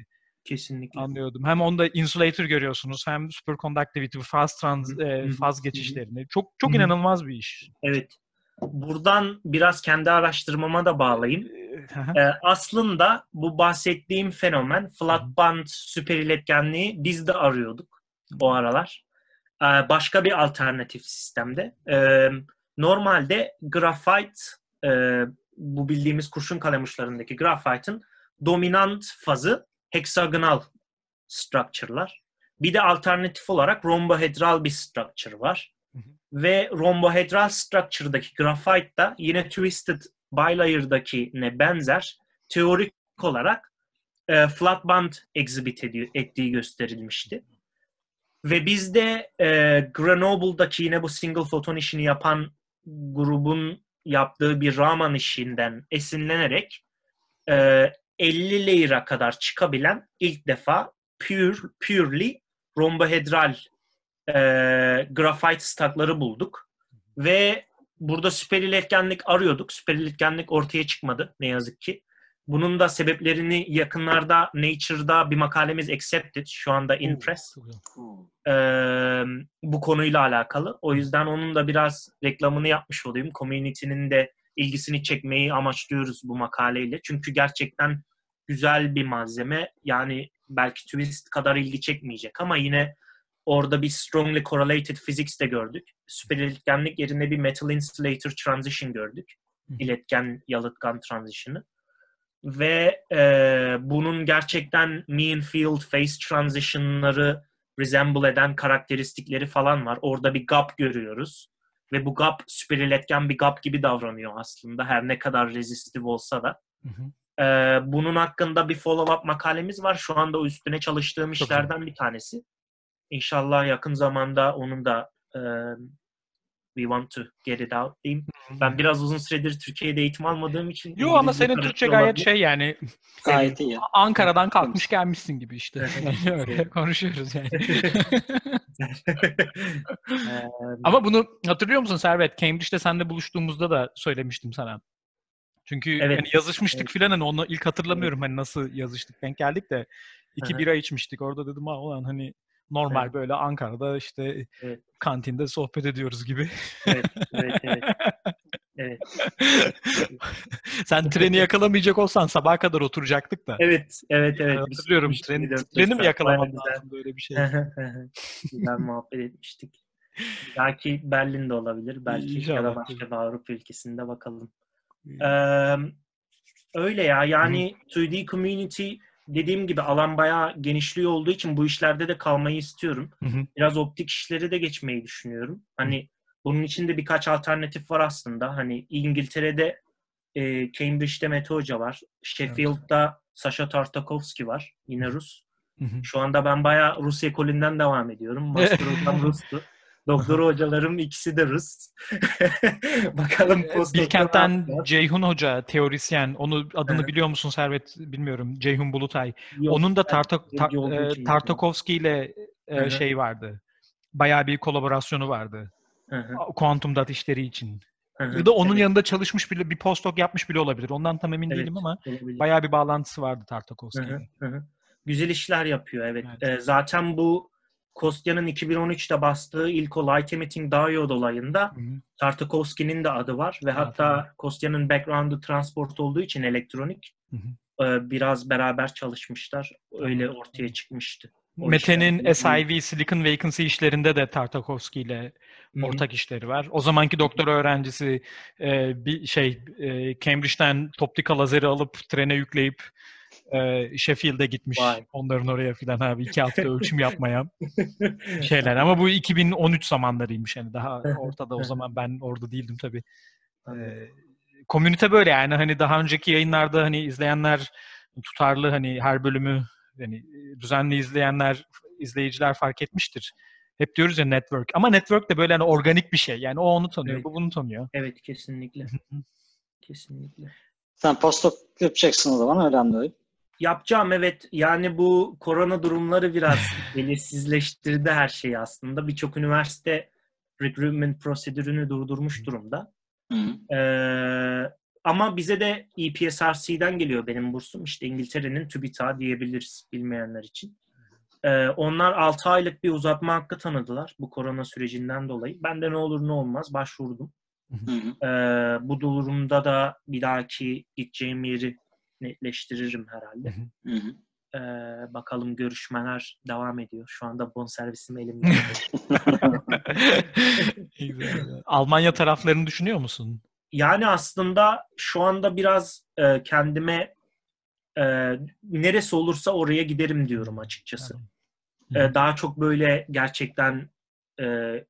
Kesinlikle. Anlıyordum. Hem onda insulator görüyorsunuz hem superconductivity, faz trans, e, faz geçişlerini. Çok çok inanılmaz bir iş. Evet. Buradan biraz kendi araştırmama da bağlayayım. ee, aslında bu bahsettiğim fenomen flat band süper iletkenliği biz de arıyorduk o aralar. Ee, başka bir alternatif sistemde. Ee, normalde grafite e, bu bildiğimiz kurşun kalem uçlarındaki grafite'ın dominant fazı hexagonal structure'lar. Bir de alternatif olarak rombohedral bir structure var. Hı hı. Ve rombohedral structure'daki grafite da yine twisted bilayer'daki benzer teorik olarak e, flat band exhibit ediyor, ettiği gösterilmişti. Ve bizde e, Grenoble'daki yine bu single photon işini yapan grubun yaptığı bir Raman işinden esinlenerek e, 50 layer'a kadar çıkabilen ilk defa pure, purely rombohedral e, grafite stakları bulduk. Ve burada süper iletkenlik arıyorduk. Süper iletkenlik ortaya çıkmadı ne yazık ki. Bunun da sebeplerini yakınlarda Nature'da bir makalemiz accepted. Şu anda in press. Ee, bu konuyla alakalı. O yüzden onun da biraz reklamını yapmış olayım. Community'nin de ilgisini çekmeyi amaçlıyoruz bu makaleyle. Çünkü gerçekten güzel bir malzeme. Yani belki twist kadar ilgi çekmeyecek ama yine orada bir strongly correlated physics de gördük. Süper iletkenlik yerine bir metal insulator transition gördük. İletken yalıtkan transition'ı ve e, bunun gerçekten mean field phase transition'ları resemble eden karakteristikleri falan var. Orada bir gap görüyoruz. Ve bu gap süper iletken bir gap gibi davranıyor aslında her ne kadar resistive olsa da. Hı hı. Ee, bunun hakkında bir follow-up makalemiz var. Şu anda üstüne çalıştığım işlerden bir tanesi. İnşallah yakın zamanda onun da e, we want to get it out diyeyim. Ben biraz uzun süredir Türkiye'de eğitim almadığım için. Yok ama senin Türkçe gayet olabilir. şey yani. (laughs) Gayet iyi. Ankara'dan kalkmış gelmişsin gibi işte. (laughs) öyle konuşuyoruz yani. (laughs) (laughs) ama bunu hatırlıyor musun Servet? Cambridge'de seninle buluştuğumuzda da söylemiştim sana. Çünkü evet. hani yazışmıştık evet. filan hani onu ilk hatırlamıyorum evet. hani nasıl yazıştık denk geldik de iki Aha. bira içmiştik orada dedim ha ulan hani normal evet. böyle Ankara'da işte evet. kantinde sohbet ediyoruz gibi. Evet, evet, evet. (laughs) evet. (laughs) Sen treni yakalamayacak olsan sabah kadar oturacaktık da. Evet, evet, evet. Hatırlıyorum treni, treni mi yakalamak lazım böyle bir şey. güzel muhabbet etmiştik. Belki Berlin'de olabilir. Belki İnşallah. ya da başka bir Avrupa ülkesinde bakalım. Ee, öyle ya yani Hı. 2D Community dediğim gibi alan bayağı genişliği olduğu için bu işlerde de kalmayı istiyorum. Hı hı. Biraz optik işleri de geçmeyi düşünüyorum. Hani bunun için de birkaç alternatif var aslında. Hani İngiltere'de e, Cambridge'de Mete Hoca var. Sheffield'da evet. Sasha Tartakovsky var. Yine Rus. Hı hı. Şu anda ben bayağı Rus ekolünden devam ediyorum. (laughs) Master hocam Rus'tu. Doktor hocalarım ikisi de Rus. (laughs) Bakalım Bilkent'ten Ceyhun Hoca, teorisyen. Onu adını evet. biliyor musun Servet? Bilmiyorum. Ceyhun Bulutay. Yok, Onun da Tartak, ta, e, Tartakovski ile e, şey vardı. Bayağı bir kolaborasyonu vardı. Kuantum dot işleri için. Ya da onun evet. yanında çalışmış bile bir postdoc yapmış bile olabilir. Ondan tam emin evet, değilim ama olabilir. bayağı bir bağlantısı vardı Tartakovski'yle. Güzel işler yapıyor evet. evet. Ee, zaten bu Kostya'nın 2013'te bastığı ilk o light emitting diode olayında Tartakovsky'nin de adı var ve evet, hatta evet. Kostya'nın background'ı transport olduğu için elektronik hı hı. biraz beraber çalışmışlar. Öyle ortaya çıkmıştı. Mete'nin SIV Silicon Vacancy işlerinde de Tartakovsky ile ortak işleri var. O zamanki doktor öğrencisi bir şey Cambridge'den toptika lazeri alıp trene yükleyip e, Sheffield'e gitmiş. Vay. Onların oraya filan abi iki hafta (laughs) ölçüm yapmaya şeyler. (laughs) Ama bu 2013 zamanlarıymış yani daha ortada o zaman ben orada değildim tabii. Ee, komünite böyle yani hani daha önceki yayınlarda hani izleyenler tutarlı hani her bölümü yani düzenli izleyenler izleyiciler fark etmiştir. Hep diyoruz ya network. Ama network de böyle hani organik bir şey. Yani o onu tanıyor, evet. bu bunu tanıyor. Evet kesinlikle. kesinlikle. Sen postdoc yapacaksın o zaman öyle anlıyorum. Yapacağım evet. Yani bu korona durumları biraz (laughs) belirsizleştirdi her şeyi aslında. Birçok üniversite recruitment prosedürünü durdurmuş durumda. Ee, ama bize de EPSRC'den geliyor benim bursum. İşte İngiltere'nin TÜBİTAK diyebiliriz bilmeyenler için. Ee, onlar 6 aylık bir uzatma hakkı tanıdılar bu korona sürecinden dolayı. Ben de ne olur ne olmaz başvurdum. Ee, bu durumda da bir dahaki gideceğim yeri netleştiririm herhalde. Hı hı. Ee, bakalım görüşmeler devam ediyor. Şu anda bon servisim elimde. (laughs) Almanya taraflarını düşünüyor musun? Yani aslında şu anda biraz e, kendime e, neresi olursa oraya giderim diyorum açıkçası. E, daha çok böyle gerçekten e,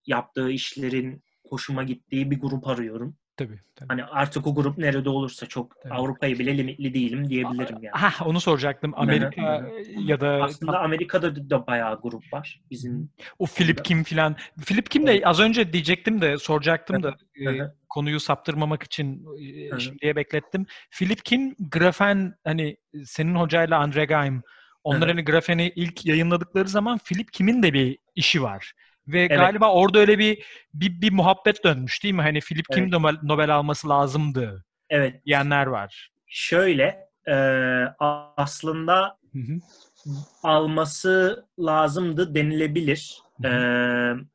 yaptığı işlerin hoşuma gittiği bir grup arıyorum. Tabii, tabii. Hani artık o grup nerede olursa çok tabii. Avrupa'yı bile limitli değilim diyebilirim yani. Ha onu soracaktım. Amerika ya da aslında Amerika'da da bayağı grup var bizim. O Philip Kim filan. Philip Kim de az önce diyecektim de soracaktım da e, konuyu saptırmamak için e, şimdiye beklettim. Philip Kim grafen hani senin hocayla Andre Geim onlar hani grafeni ilk yayınladıkları zaman Philip Kim'in de bir işi var. Ve Evet. galiba orada öyle bir, bir bir muhabbet dönmüş değil mi? Hani Philip Kim Evet. Nobel, Nobel alması lazımdı Evet. diyenler var. Şöyle e, aslında Hı hı. alması lazımdı denilebilir. Hı E,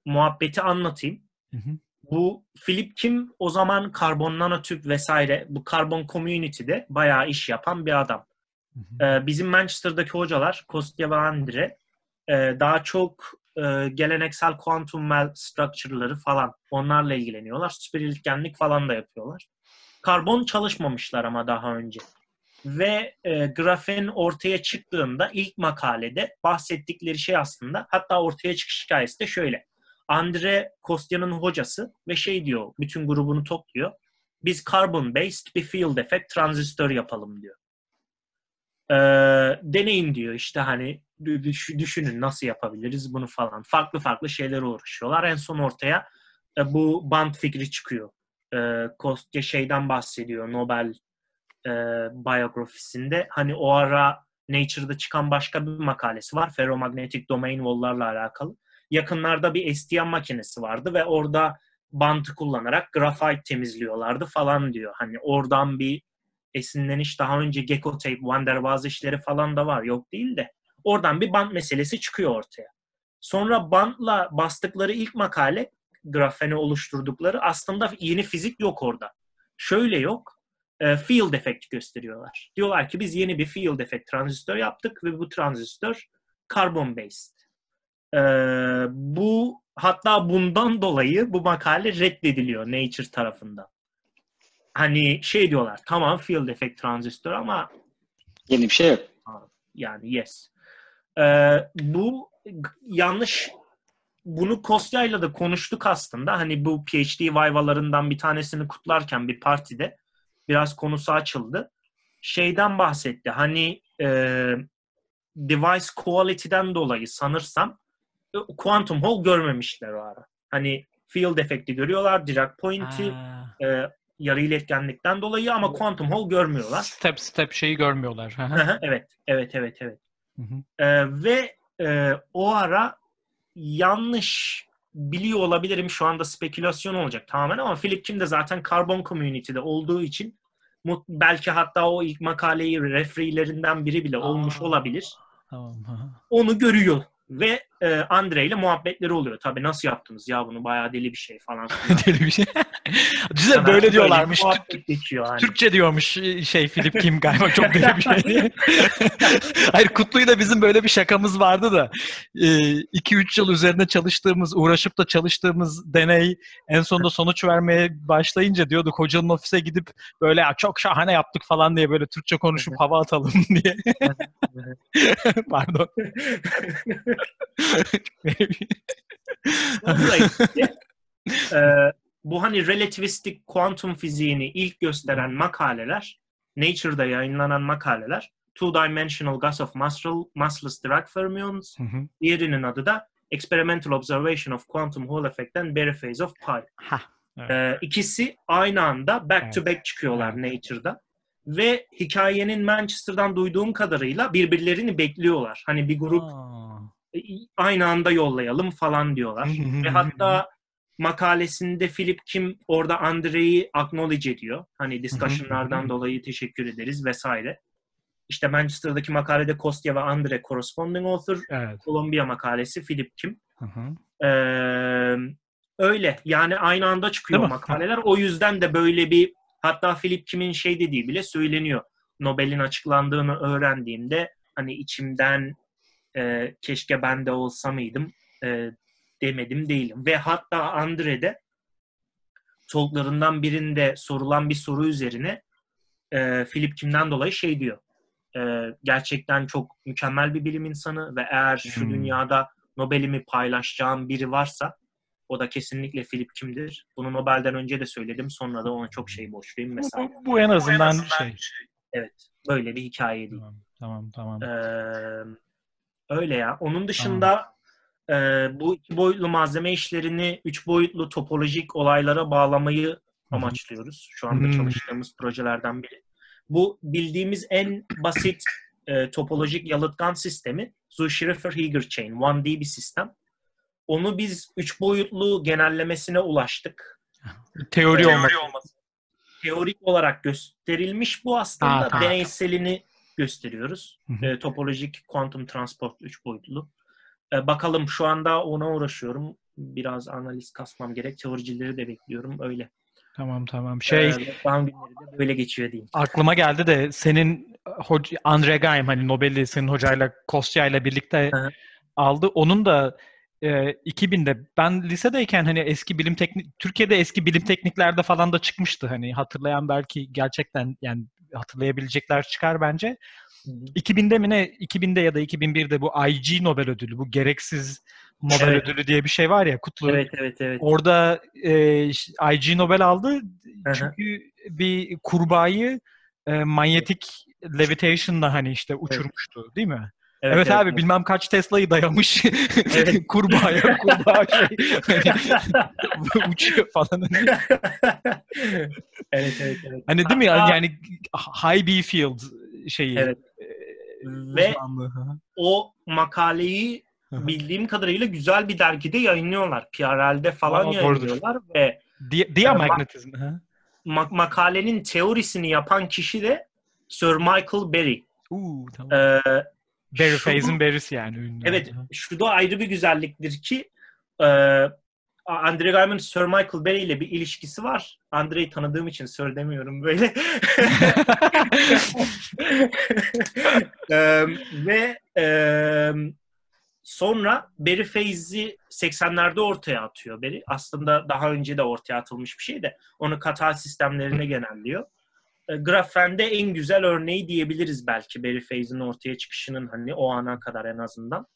muhabbeti anlatayım. Hı hı. Bu Philip Kim o zaman karbon nanotüp vesaire bu karbon community'de bayağı iş yapan bir adam. Hı hı. Ee, bizim Manchester'daki hocalar Kostya ve Andre e, daha çok e, geleneksel kuantum well structure'ları falan onlarla ilgileniyorlar. Süper iletkenlik falan da yapıyorlar. Karbon çalışmamışlar ama daha önce. Ve e, grafen ortaya çıktığında ilk makalede bahsettikleri şey aslında hatta ortaya çıkış hikayesi de şöyle. Andre Kostya'nın hocası ve şey diyor bütün grubunu topluyor. Biz carbon based bir field effect transistör yapalım diyor. Ee, deneyin diyor işte hani düş- düşünün nasıl yapabiliriz bunu falan. Farklı farklı şeylere uğraşıyorlar. En son ortaya e, bu band fikri çıkıyor. Ee, Kostya şeyden bahsediyor Nobel e, biyografisinde. Hani o ara Nature'da çıkan başka bir makalesi var. Ferromagnetic domain wall'larla alakalı. Yakınlarda bir STM makinesi vardı ve orada bantı kullanarak grafit temizliyorlardı falan diyor. Hani oradan bir esinleniş daha önce Gecko Tape, Van der Waals işleri falan da var. Yok değil de. Oradan bir bant meselesi çıkıyor ortaya. Sonra bantla bastıkları ilk makale grafeni oluşturdukları aslında yeni fizik yok orada. Şöyle yok. e, Field effect gösteriyorlar. Diyorlar ki biz yeni bir field effect transistör yaptık ve bu transistör carbon based. E, bu hatta bundan dolayı bu makale reddediliyor Nature tarafından. Hani şey diyorlar tamam field effect transistör ama Yeni bir şey yok. yani yes. Ee, bu yanlış bunu Kostya'yla da konuştuk aslında. Hani bu PhD vayvalarından bir tanesini kutlarken bir partide biraz konusu açıldı. Şeyden bahsetti. Hani e, device quality'den dolayı sanırsam e, quantum hole görmemişler o ara. Hani field efekti görüyorlar, Dirac point'i, e, yarı iletkenlikten dolayı ama quantum hole görmüyorlar. step step şeyi görmüyorlar. Hı hı. evet, evet, evet, evet. Hı hı. Ee, ve e, o ara yanlış biliyor olabilirim şu anda spekülasyon olacak tamamen ama Philip Kim de zaten Carbon Community'de olduğu için belki hatta o ilk makaleyi refereelerinden biri bile olmuş Aa. olabilir. Tamam. hı hı. Onu görüyor ve e, Andre ile muhabbetleri oluyor. Tabii nasıl yaptınız ya bunu bayağı deli bir şey falan. (laughs) Deli bir şey. (laughs) Düşünsene Hemen böyle diyorlarmış. muhabbet geçiyor hani. Türkçe diyormuş şey Philip Kim galiba çok deli bir şey. (laughs) Hayır Kutlu'yla bizim böyle bir şakamız vardı da 2-3 yıl üzerinde çalıştığımız, uğraşıp da çalıştığımız deney en sonunda sonuç vermeye başlayınca diyorduk hocanın ofise gidip böyle "Ya çok şahane yaptık falan diye böyle Türkçe konuşup hava atalım diye. Pardon. İşte, e, (laughs) bu hani relativistik kuantum fiziğini ilk gösteren makaleler, Nature'da yayınlanan makaleler, Two Dimensional Gas of Muscle, Massless Dirac Fermions, Hı hı. diğerinin adı da Experimental Observation of Quantum Hall Effect and Barry Phase of Pi. Ha, evet. E, ikisi aynı anda back to back çıkıyorlar Nature'da. Ve hikayenin Manchester'dan duyduğum kadarıyla birbirlerini bekliyorlar. Hani bir grup Aa. E, aynı anda yollayalım falan diyorlar. Ve hatta makalesinde Philip Kim orada Andrei'yi acknowledge ediyor. Hani discussion'lardan dolayı teşekkür ederiz vesaire. İşte Manchester'daki makalede Kostya ve Andre corresponding author. Evet. Columbia makalesi Philip Kim. Hı hı. Ee, öyle. Yani aynı anda çıkıyor makaleler. O yüzden de böyle bir hatta Philip Kim'in şey dediği bile söyleniyor. Nobel'in açıklandığını öğrendiğimde hani içimden e, keşke ben de olsa mıydım e, demedim değilim. Ve hatta Andre'de talklarından birinde sorulan bir soru üzerine e, Philip Kim'den dolayı şey diyor. E, gerçekten çok mükemmel bir bilim insanı ve eğer şu Hmm. dünyada Nobel'imi paylaşacağım biri varsa o da kesinlikle Philip Kim'dir. Bunu Nobel'den önce de söyledim. Sonra da ona çok şey borçluyum mesela. Bu, bu en azından şey. Evet. Böyle bir hikaye değil. Tamam, tamam, tamam. Ee, öyle ya. Onun dışında e, bu iki boyutlu malzeme işlerini üç boyutlu topolojik olaylara bağlamayı amaçlıyoruz. Şu anda Hmm. çalıştığımız projelerden biri. Bu bildiğimiz en basit e, topolojik yalıtkan sistemi Zu-Schrieffer-Heeger Chain, 1D bir sistem. onu biz üç boyutlu genellemesine ulaştık. Teori, Teori olması. olması. Teorik olarak gösterilmiş bu aslında. Aa, tamam. Deneyselini gösteriyoruz. E, topolojik kuantum transport üç boyutlu. E, bakalım şu anda ona uğraşıyorum. Biraz analiz kasmam gerek. Teoricileri de bekliyorum. Öyle. Tamam tamam. Şey E, lockdown günleri de böyle geçiyor diyeyim. aklıma geldi de senin hoca, Andre Geim hani Nobel'i senin hocayla Kostya ile birlikte aldı. Onun da e, 2000'de ben lisedeyken hani eski bilim teknik Türkiye'de eski bilim tekniklerde falan da çıkmıştı hani hatırlayan belki gerçekten yani hatırlayabilecekler çıkar bence. Hı hı. 2000'de mi ne 2000'de ya da 2001'de bu IG Nobel ödülü bu gereksiz Nobel Evet. ödülü diye bir şey var ya Kutlu. Evet evet evet. Orada e, IG Nobel aldı Hı çünkü bir kurbağayı e, manyetik levitation'la hani işte uçurmuştu değil mi? Evet, abi bilmem kaç Tesla'yı dayamış Evet. (laughs) kurbağaya kurbağa şey (laughs) hani uçuyor falan. (laughs) evet evet evet. Hani değil mi Hatta- yani high B field şeyi. Evet. e, Ve uzmanlığı. O makaleyi bildiğim kadarıyla güzel bir dergide yayınlıyorlar. PRL'de falan Aa, doğrudur. yayınlıyorlar ve Di- Diamagnetizm. hı. ma- makalenin teorisini yapan kişi de Sir Michael Berry. Uuu tamam. Ee, Barry Faze'in Barry'si yani ünlü. Evet, şu da ayrı bir güzelliktir ki e, Andre Guy'ın Sir Michael Berry ile bir ilişkisi var. Andre'yi tanıdığım için Sir demiyorum böyle. (laughs) Eee, ve eee, sonra Berry Faze'i 80'lerde ortaya atıyor Berry. Aslında daha önce de ortaya atılmış bir şey de onu katal sistemlerine genelliyor. E, grafende en güzel örneği diyebiliriz belki Berry Faze'in ortaya çıkışının hani o ana kadar en azından.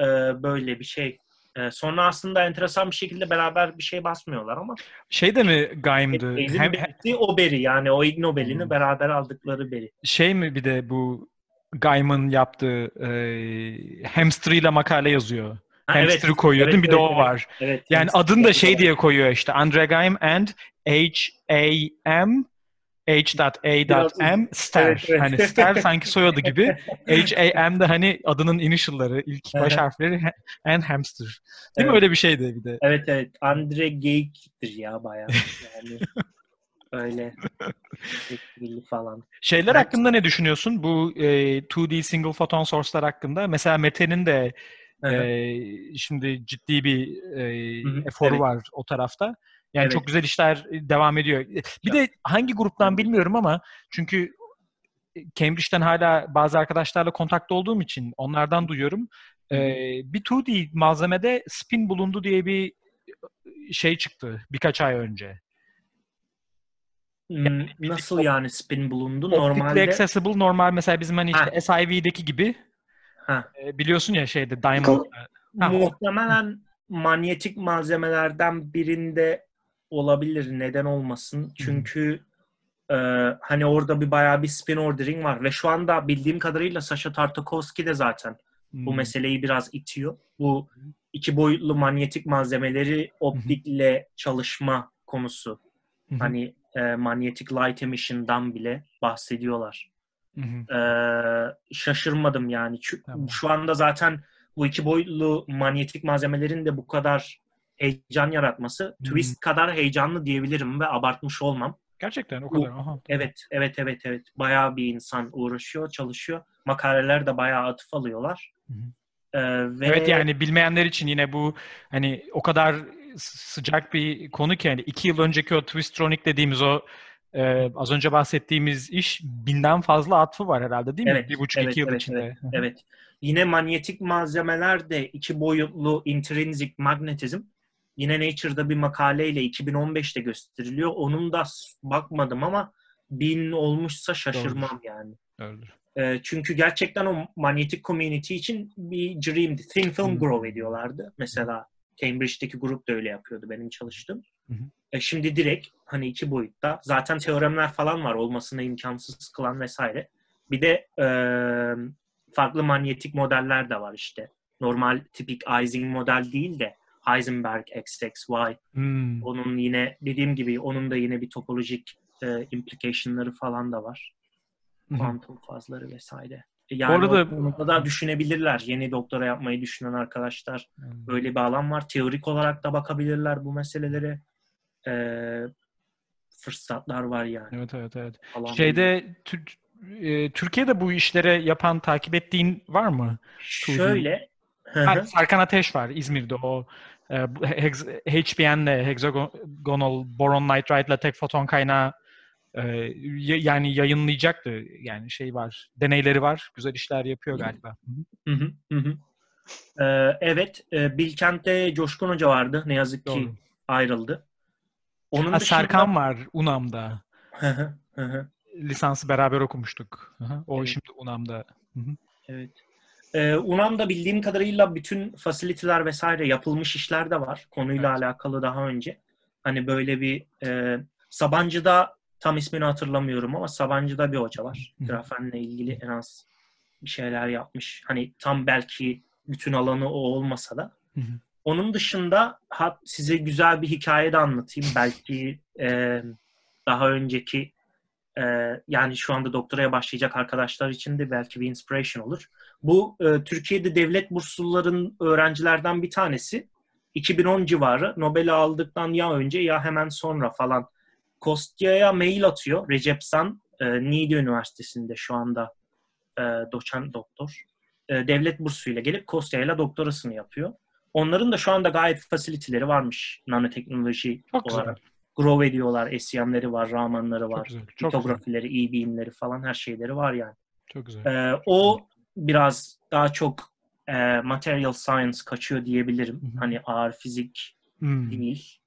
E, böyle bir şey. E, sonra aslında enteresan bir şekilde beraber bir şey basmıyorlar ama Şey de mi? Faze'in Hem, birlikte o Berry yani o Ig Nobel'ini Hmm. beraber aldıkları Berry. şey mi bir de bu Gaim'ın yaptığı e, hamster ile makale yazıyor. Ha, Hamster'ı evet, değil mi? Bir de evet, o evet. var. Evet. Yani adını da şey diye koyuyor işte. Andre Gaim and H-A-M H.A.M Ster. Evet, evet. Hani Ster sanki soyadı gibi. (laughs) H-A-M de hani adının initial'ları, ilk baş harfleri ha- and hamster. Değil mi? Evet. Öyle bir şeydi bir de. Evet evet. Andre Geyik'tir ya bayağı. Yani (laughs) öyle. Falan. Şeyler Evet. hakkında ne düşünüyorsun? Bu e, 2D single photon source'lar hakkında. Mesela Mete'nin de e, şimdi ciddi bir e, Hı hı, eforu evet. var o tarafta. Yani Evet. çok güzel işler devam ediyor. Bir de hangi gruptan bilmiyorum ama çünkü Cambridge'den hala bazı arkadaşlarla kontakta olduğum için onlardan duyuyorum. Hı hı. E, bir 2D malzemede spin bulundu diye bir şey çıktı birkaç ay önce. Hmm, Nasıl yani spin bulundu? Normalde accessible normal mesela bizim hani işte Ha. SIV'deki gibi Ha. e, biliyorsun ya şeyde Diamond Kal- Ha, muhtemelen manyetik malzemelerden birinde olabilir. Neden olmasın? Çünkü e, hani orada bir bayağı bir spin ordering var ve şu anda bildiğim kadarıyla Sasha Tartakovsky de zaten bu Hmm. meseleyi biraz itiyor. Bu iki boyutlu manyetik malzemeleri optikle çalışma konusu. Hani e, manyetic light emission'dan bile bahsediyorlar. Ee, şaşırmadım yani. Şu, Tamam. şu anda zaten bu iki boyutlu manyetik malzemelerin de bu kadar heyecan yaratması Hmm. twist kadar heyecanlı diyebilirim ve abartmış olmam. Gerçekten o kadar. Aha. Evet, evet, evet, evet. Bayağı bir insan uğraşıyor, çalışıyor. Makaleler de bayağı atıf alıyorlar. Hı hı. Ee, ve Evet yani bilmeyenler için yine bu hani o kadar sıcak bir konu ki hani iki yıl önceki o Twistronic dediğimiz o e, az önce bahsettiğimiz iş binden fazla atfı var herhalde değil mi? Evet, bir buçuk evet, iki yıl evet, içinde. Hı. Evet. Yine manyetik malzemeler de iki boyutlu intrinsic magnetizm. Yine Nature'da bir makaleyle 2015'te gösteriliyor. Onun da bakmadım ama bin olmuşsa şaşırmam yani. Öyledir. Ee, çünkü gerçekten o manyetik community için bir dream'di. Thin film Hmm. grow ediyorlardı. Mesela Cambridge'deki grup da öyle yapıyordu benim çalıştığım. Hı hı. E şimdi direkt hani iki boyutta. Zaten teoremler falan var olmasına imkansız kılan vesaire. Bir de e, farklı manyetik modeller de var işte. Normal tipik Ising model değil de Heisenberg XXY. Hmm. Onun yine dediğim gibi onun da yine bir topolojik e, implication'ları falan da var. Kuantum fazları vesaire. Yani Bu arada- o da düşünebilirler. Yeni doktora yapmayı düşünen arkadaşlar böyle bir alan var. Teorik olarak da bakabilirler bu meselelere. Ee, fırsatlar var yani. Evet evet evet. Falan Şeyde Tür- e, Türkiye'de bu işlere yapan takip ettiğin var mı? Şöyle Ha, Serkan Ateş var İzmir'de o e, bu hex, HBN'le Hexagonal Boron Nitrite'la tek foton kaynağı e, yani yayınlayacaktı. Yani şey var. Deneyleri var. Güzel işler yapıyor galiba. Hı hı. Hı. Ee, evet, e, Bilkent'te Coşkun Hoca vardı. Ne yazık ki Doğru. ayrıldı. Onun Ha, dışında... Serkan var UNAM'da. Lisansı beraber okumuştuk. O Evet. şimdi UNAM'da. Evet. Ee, UNAM'da bildiğim kadarıyla bütün fasiliteler vesaire yapılmış işler de var. Konuyla Evet. alakalı daha önce. Hani böyle bir e, Sabancı'da tam ismini hatırlamıyorum ama Sabancı'da bir hoca var. Hı. Grafenle ilgili en az bir şeyler yapmış. Hani tam belki bütün alanı o olmasa da. Hı hı. Onun dışında ha, size güzel bir hikaye de anlatayım. Belki e, daha önceki e, yani şu anda doktoraya başlayacak arkadaşlar için de belki bir inspiration olur. Bu e, Türkiye'de devlet bursluların öğrencilerden bir tanesi. 2010 civarı Nobel'i aldıktan ya önce ya hemen sonra falan Kostya'ya mail atıyor. Recep San e, Niğde Üniversitesi'nde şu anda e, doçent doktor. E, devlet bursuyla gelip Kostya'yla doktorasını yapıyor. Onların da şu anda gayet fasiliteleri varmış nanoteknoloji Çok güzel. olarak. Grow ediyorlar, SEM'leri var, Raman'ları Çok var, güzel. Çok güzel. litografileri, e-beam'leri falan her şeyleri var yani. Çok güzel. Ee, o biraz daha çok e, material science kaçıyor diyebilirim. Hı hı. Hani ağır fizik Hmm. değil.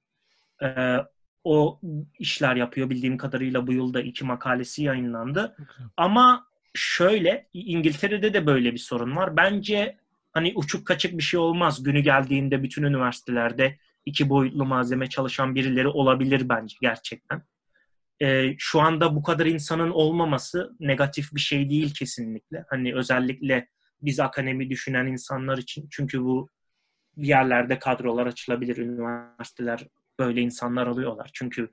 Ee, o işler yapıyor. Bildiğim kadarıyla bu yılda iki makalesi yayınlandı. Güzel. Ama şöyle İngiltere'de de böyle bir sorun var. Bence hani uçuk kaçık bir şey olmaz. Günü geldiğinde bütün üniversitelerde iki boyutlu malzeme çalışan birileri olabilir bence gerçekten. Ee, şu anda bu kadar insanın olmaması negatif bir şey değil kesinlikle. Hani özellikle biz akademi düşünen insanlar için. Çünkü bu bir yerlerde kadrolar açılabilir. Üniversiteler böyle insanlar alıyorlar. Çünkü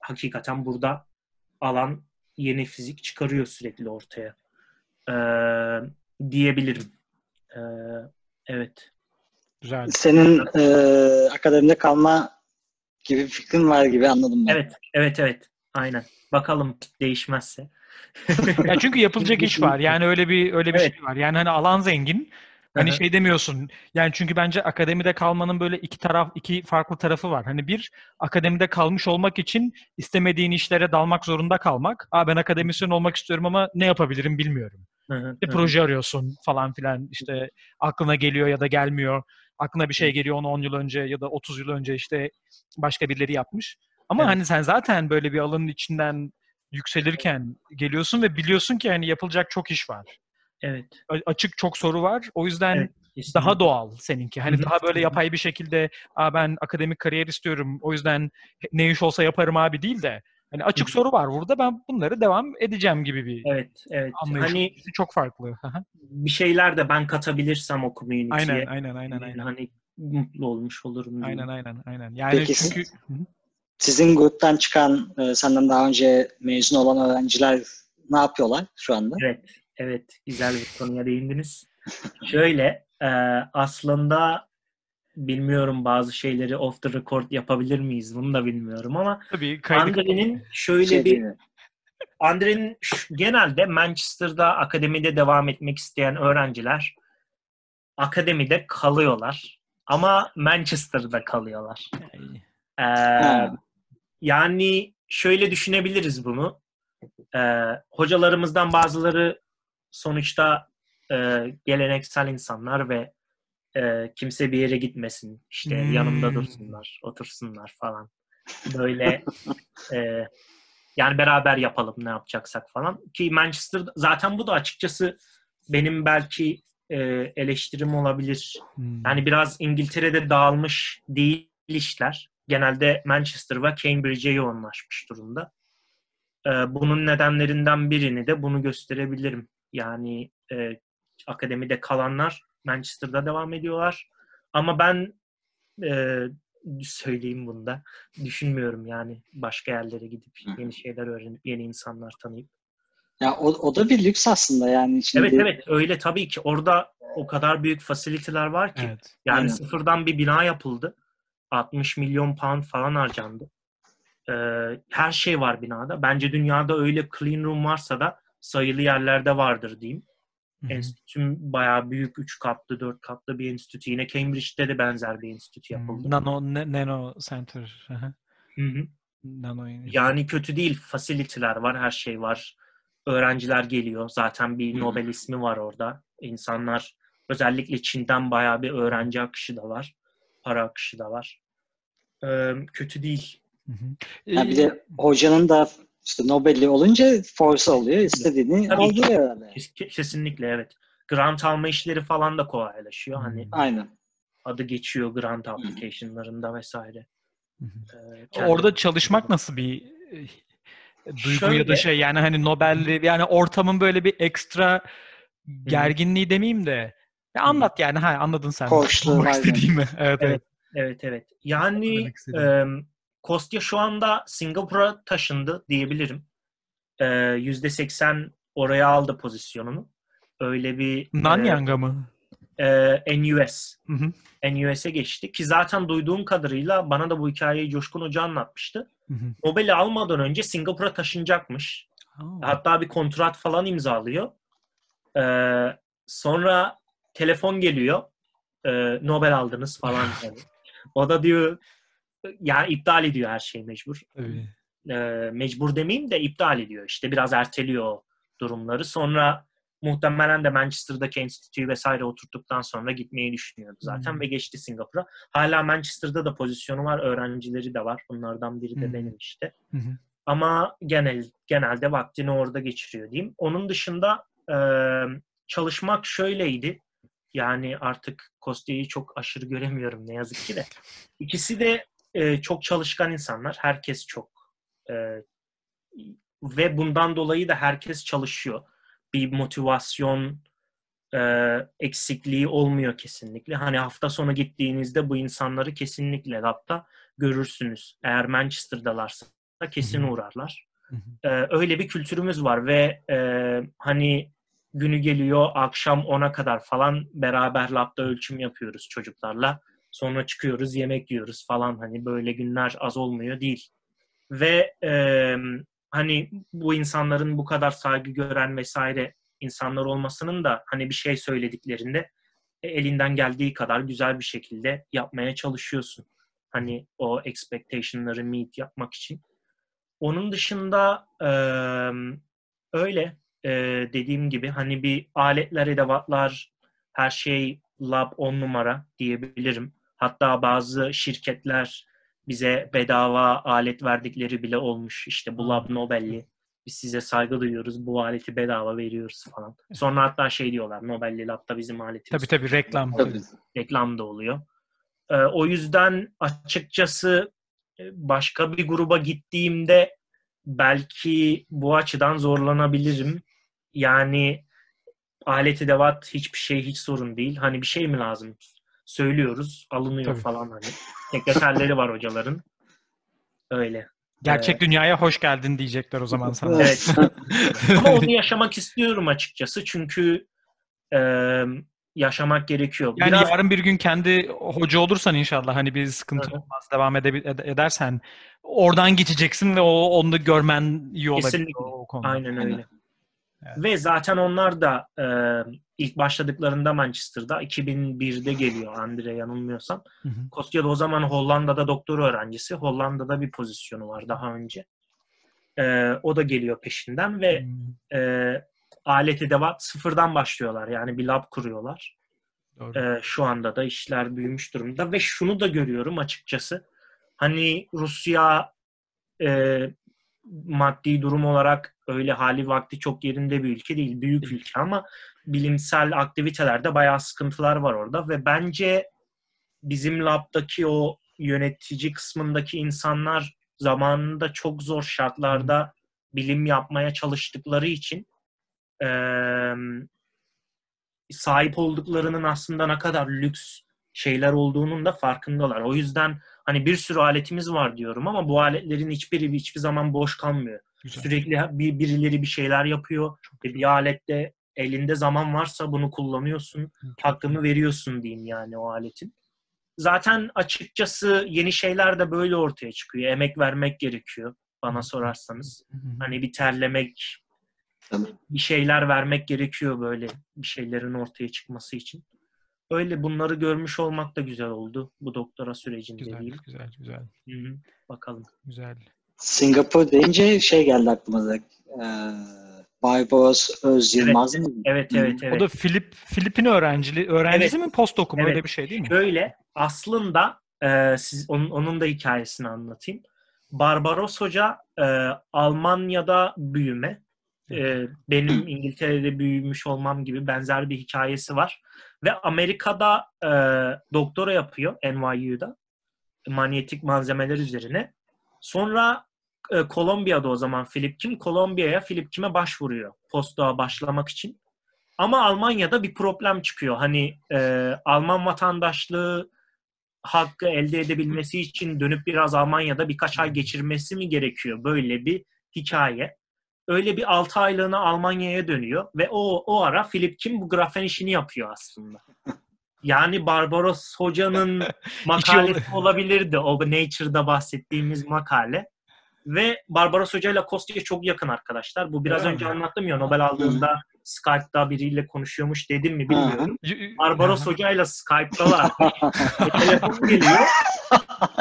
hakikaten burada alan yeni fizik çıkarıyor sürekli ortaya. Ee, diyebilirim. Ee, evet. Güzel. Senin e, akademide kalma gibi bir fikrin var gibi anladım ben. Evet, evet, evet. Aynen. Bakalım değişmezse. Ya çünkü yapılacak iş var. Yani öyle bir öyle bir Evet. şey var. Yani hani alan zengin. Hani Hı hı. şey demiyorsun. Yani çünkü bence akademide kalmanın böyle iki taraf, iki farklı tarafı var. Hani bir akademide kalmış olmak için istemediğin işlere dalmak zorunda kalmak. Aa ben akademisyen olmak istiyorum ama ne yapabilirim bilmiyorum. Hı hı, İşte proje arıyorsun falan filan. İşte aklına geliyor ya da gelmiyor. Aklına bir şey geliyor onu 10 yıl önce ya da 30 yıl önce işte başka birileri yapmış. Ama Evet. hani sen zaten böyle bir alanın içinden yükselirken geliyorsun ve biliyorsun ki hani yapılacak çok iş var. Evet. Açık çok soru var. O yüzden Evet, kesinlikle. daha doğal seninki. Hani Hı hı. daha böyle yapay bir şekilde Aa, ben akademik kariyer istiyorum. O yüzden ne iş olsa yaparım abi değil de hani açık Hı hı. soru var burada. Ben bunları devam edeceğim gibi bir Evet, evet. anlayış. Hani çok farklı. Bir şeyler de ben katabilirsem o community'ye aynen, aynen, aynen, aynen. hani mutlu olmuş olurum. Aynen, aynen, aynen. Yani Peki çünkü Hı hı. Sizin gruptan çıkan, e, senden daha önce mezun olan öğrenciler ne yapıyorlar şu anda? Evet, evet. Güzel bir konuya değindiniz. Şöyle, e, aslında bilmiyorum bazı şeyleri off the record yapabilir miyiz? Bunu da bilmiyorum ama tabii Andre'nin şöyle Şey bir? Andre'nin genelde Manchester'da akademide devam etmek isteyen öğrenciler akademide kalıyorlar. Ama Manchester'da kalıyorlar. Ee, Ha. Yani şöyle düşünebiliriz bunu. Ee, hocalarımızdan bazıları sonuçta e, geleneksel insanlar ve e, kimse bir yere gitmesin. İşte Hmm. yanımda dursunlar, otursunlar falan. Böyle (laughs) e, yani beraber yapalım ne yapacaksak falan. Ki Manchester zaten bu da açıkçası benim belki e, eleştirim olabilir. Hmm. Yani biraz İngiltere'de dağılmış değil işler. Genelde Manchester ve Cambridge'e yoğunlaşmış durumda. Ee, bunun nedenlerinden birini de bunu gösterebilirim. Yani e, akademide kalanlar Manchester'da devam ediyorlar. Ama ben e, söyleyeyim bunda. Düşünmüyorum yani başka yerlere gidip yeni şeyler öğrenip yeni insanlar tanıyıp Ya o, o da bir lüks aslında yani. Şimdi... Evet evet öyle tabii ki. Orada o kadar büyük fasiliteler var ki. Evet. Yani Aynen. sıfırdan bir bina yapıldı. 60 milyon pound falan harcandı. Ee, her şey var binada. Bence dünyada öyle clean room varsa da sayılı yerlerde vardır diyeyim. Hı hı. Enstitüm bayağı büyük 3 katlı 4 katlı bir enstitü. Yine Cambridge'de de benzer bir enstitü yapıldı. Nano, ne- Nano Center. Nano Yani kötü değil. Fasiliteler var, her şey var. Öğrenciler geliyor. Zaten bir Nobel ismi var orada. İnsanlar özellikle Çin'den bayağı bir öğrenci akışı da var. Para akışı da var. Ee, kötü değil. Hı hı. Ya bir de hocanın da işte Nobel'i olunca force oluyor. istediğini Tabii alıyor herhalde. Kes- Kesinlikle evet. Grant alma işleri falan da kolaylaşıyor. Hani Hmm. Aynen. adı geçiyor grant application'larında vesaire. Hı hı. Ee, Orada çalışmak nasıl bir e, duygu ya Şöyle- da şey yani hani Nobel'li yani ortamın böyle bir ekstra gerginliği demeyeyim de ya anlat yani ha anladın sen. Sormak aynen. istediğimi. (laughs) Evet, evet. Evet. Evet evet. Yani e, Kostya şu anda Singapur'a taşındı diyebilirim. E, %80 oraya aldı pozisyonunu. Öyle bir Nanyang'a mı? e, e, NUS. Hı hı. NUS'e geçti ki zaten duyduğum kadarıyla bana da bu hikayeyi Coşkun Hoca anlatmıştı. Hı hı. Nobel'i almadan önce Singapur'a taşınacakmış. Aa. Hatta bir kontrat falan imzalıyor. Ee, sonra telefon geliyor. Ee, Nobel aldınız falan. Yani. O da diyor yani iptal ediyor her şeyi mecbur. Tabii. Ee, mecbur demeyeyim de iptal ediyor. İşte biraz erteliyor durumları. Sonra muhtemelen de Manchester'daki enstitüyü vesaire oturttuktan sonra gitmeyi düşünüyordu zaten Hmm. ve geçti Singapur'a. Hala Manchester'da da pozisyonu var, öğrencileri de var. Bunlardan biri de Hmm. benim işte. Hı. Ama genel genelde vaktini orada geçiriyor diyeyim. Onun dışında e, çalışmak şöyleydi. Yani artık Kostya'yı çok aşırı göremiyorum ne yazık ki de. (laughs) İkisi de e, çok çalışkan insanlar. Herkes çok. E, ve bundan dolayı da herkes çalışıyor. Bir motivasyon e, eksikliği olmuyor kesinlikle. Hani hafta sonu gittiğinizde bu insanları kesinlikle labda görürsünüz. Eğer Manchester'dalarsa da kesin uğrarlar. Ee, öyle bir kültürümüz var ve e, hani günü geliyor akşam 10'a kadar falan beraber labda ölçüm yapıyoruz çocuklarla. Sonra çıkıyoruz yemek yiyoruz falan hani böyle günler az olmuyor değil. Ve e, hani bu insanların bu kadar saygı gören vesaire insanlar olmasının da hani bir şey söylediklerinde e, elinden geldiği kadar güzel bir şekilde yapmaya çalışıyorsun. Hani o expectation'ları meet yapmak için. Onun dışında e, öyle e, dediğim gibi hani bir aletler, edevatlar, her şey lab on numara diyebilirim. Hatta bazı şirketler bize bedava alet verdikleri bile olmuş. İşte bu lab Nobel'li. Biz size saygı duyuyoruz. Bu aleti bedava veriyoruz falan. Sonra hatta şey diyorlar. Nobel'li labda bizim aletimiz. Tabii tabii reklam. Tabii. Reklam da oluyor. E, o yüzden açıkçası e, başka bir gruba gittiğimde belki bu açıdan zorlanabilirim. Yani alet edevat hiçbir şey hiç sorun değil. Hani bir şey mi lazım? Söylüyoruz, alınıyor Tabii. falan hani. Sekreterleri var hocaların. Öyle. Gerçek dünyaya hoş geldin diyecekler o zaman sana. Evet. (laughs) Ama onu yaşamak istiyorum açıkçası çünkü e, yaşamak gerekiyor. Yani Biraz yarın bir gün kendi hoca olursan inşallah hani bir sıkıntı Hı hı. olmaz devam ede- ed- edersen oradan geçeceksin ve o onu görmen iyi olabilir Kesinlikle. o, konuda. Aynen Aynen. Evet. Ve zaten onlar da e, ilk başladıklarında Manchester'da 2001'de geliyor Andre yanılmıyorsam. Da o zaman Hollanda'da doktor öğrencisi. Hollanda'da bir pozisyonu var daha önce. E, o da geliyor peşinden ve Hmm, e, alet edevat sıfırdan başlıyorlar. Yani bir lab kuruyorlar. Doğru. E, şu anda da işler büyümüş durumda ve şunu da görüyorum açıkçası. Hani Rusya e, maddi durum olarak öyle hali vakti çok yerinde bir ülke değil. Büyük ülke ama bilimsel aktivitelerde bayağı sıkıntılar var orada ve bence bizim labdaki o yönetici kısmındaki insanlar zamanında çok zor şartlarda bilim yapmaya çalıştıkları için eee, sahip olduklarının aslında ne kadar lüks şeyler olduğunun da farkındalar. O yüzden hani bir sürü aletimiz var diyorum ama bu aletlerin hiçbiri hiçbir zaman boş kalmıyor. Güzel. Sürekli bir birileri bir şeyler yapıyor. Bir alette elinde zaman varsa bunu kullanıyorsun. Hakkını veriyorsun diyeyim yani o aletin. Zaten açıkçası yeni şeyler de böyle ortaya çıkıyor. Emek vermek gerekiyor bana sorarsanız. Hani bir terlemek, bir şeyler vermek gerekiyor böyle bir şeylerin ortaya çıkması için. Öyle bunları görmüş olmak da güzel oldu bu doktora sürecinde Güzel, diyeyim. güzel, güzel, Hı hı. Bakalım. güzel. Singapur deyince şey geldi aklıma da. Ee, Barbaros Öz Yılmaz mı? Evet evet evet. O da Filip Filipin öğrencili öğrencisi mi postdoc mu Evet. öyle bir şey değil mi? Böyle aslında e, siz onun, onun da hikayesini anlatayım. Barbaros Hoca e, Almanya'da büyüme. Benim İngiltere'de büyümüş olmam gibi benzer bir hikayesi var. Ve Amerika'da e, doktora yapıyor NYU'da. Manyetik malzemeler üzerine. Sonra e, Kolombiya'da o zaman Philip Kim. Kolombiya'ya Philip Kim'e başvuruyor postdoğa başlamak için. Ama Almanya'da bir problem çıkıyor. Hani e, Alman vatandaşlığı hakkı elde edebilmesi için dönüp biraz Almanya'da birkaç ay geçirmesi mi gerekiyor? Böyle bir hikaye. Öyle bir 6 aylığına Almanya'ya dönüyor ve o o ara Philip Kim bu grafen işini yapıyor aslında. (laughs) Yani Barbaros Hoca'nın (laughs) makalesi olabilirdi. O Nature'da bahsettiğimiz makale. Ve Barbaros Hoca ile Kostya çok yakın arkadaşlar. Bu biraz Öyle önce mi? anlattım ya Nobel aldığında Skype'da biriyle konuşuyormuş dedim mi bilmiyorum. Barbaros Hoca ile Skype'dalar. (laughs) E, telefon geliyor.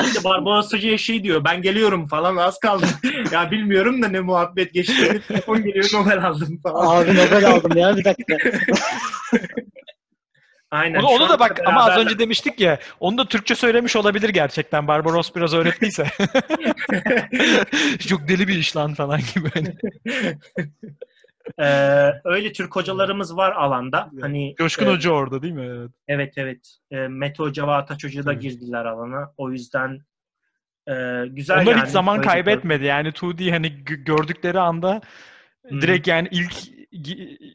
İşte Barbaros Hoca'ya şey diyor. Ben geliyorum falan az kaldı. (laughs) ya bilmiyorum da ne muhabbet geçti. Telefon geliyor Nobel aldım falan. Abi Nobel aldım ya bir dakika. (laughs) Aynen. Onu, onu da bak ama az önce demiştik ya onu da Türkçe söylemiş olabilir gerçekten Barbaros biraz öğrettiyse. Çok deli bir iş lan falan gibi. Ee, öyle Türk hocalarımız var alanda. Hani Coşkun e, Hoca orada değil mi? Evet. Evet evet. E, Mete Hoca ve Ataç Hoca da Tabii. girdiler alana. O yüzden e, güzel Onlar yani. hiç zaman Öyle kaybetmedi. Yani 2D hani gö- gördükleri anda Hı. direkt yani ilk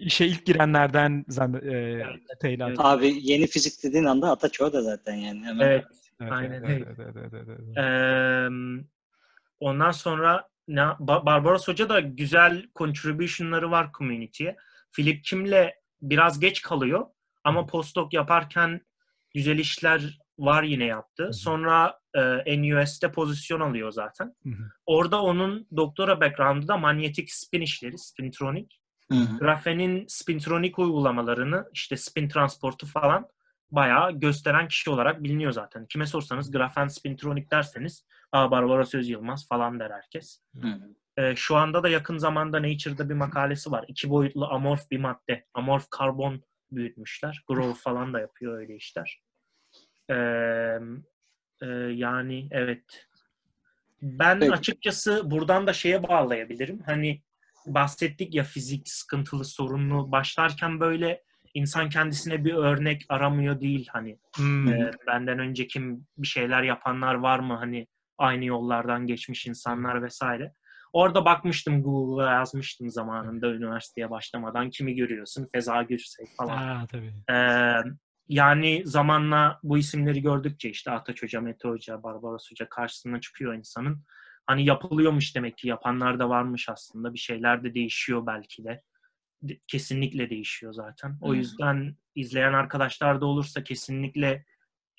işe ilk girenlerden zannet e, Evet. Ataç. Abi yeni fizik dediğin anda Ataç orada zaten yani. Hemen. Evet. Evet, Aynen evet, evet, evet, evet, evet, evet. Eee, ondan sonra ne, Ba- Barbaros Hoca da güzel contribution'ları var community'ye. Philip Kim'le biraz geç kalıyor ama postdoc yaparken güzel işler var yine yaptı. hı. Sonra e, NUS'te pozisyon alıyor zaten. Hı hı. Orada onun doktora background'ı da manyetik spin işleri, spintronik. Grafenin spintronik uygulamalarını işte spin transportu falan bayağı gösteren kişi olarak biliniyor zaten. Kime sorsanız grafen spintronik derseniz Aa Barbaros Öz Yılmaz falan der herkes. Hı. Ee, şu anda da yakın zamanda Nature'da bir makalesi var. İki boyutlu amorf bir madde. Amorf karbon büyütmüşler. Grow falan da yapıyor öyle işler. Ee, e, yani evet. Ben Peki. açıkçası buradan da şeye bağlayabilirim. Hani bahsettik ya fizik sıkıntılı sorunlu başlarken böyle insan kendisine bir örnek aramıyor değil hani Hmm. e, benden önce kim bir şeyler yapanlar var mı hani aynı yollardan geçmiş insanlar vesaire. Orada bakmıştım Google'a yazmıştım zamanında üniversiteye başlamadan kimi görüyorsun Feza Gürsey falan. Ha, tabii. Ee, yani zamanla bu isimleri gördükçe işte Ataç Hoca, Mete Hoca, Barbaros Hoca karşısına çıkıyor insanın. Hani yapılıyormuş demek ki yapanlar da varmış aslında. Bir şeyler de değişiyor belki de. Kesinlikle değişiyor zaten. O yüzden izleyen arkadaşlar da olursa kesinlikle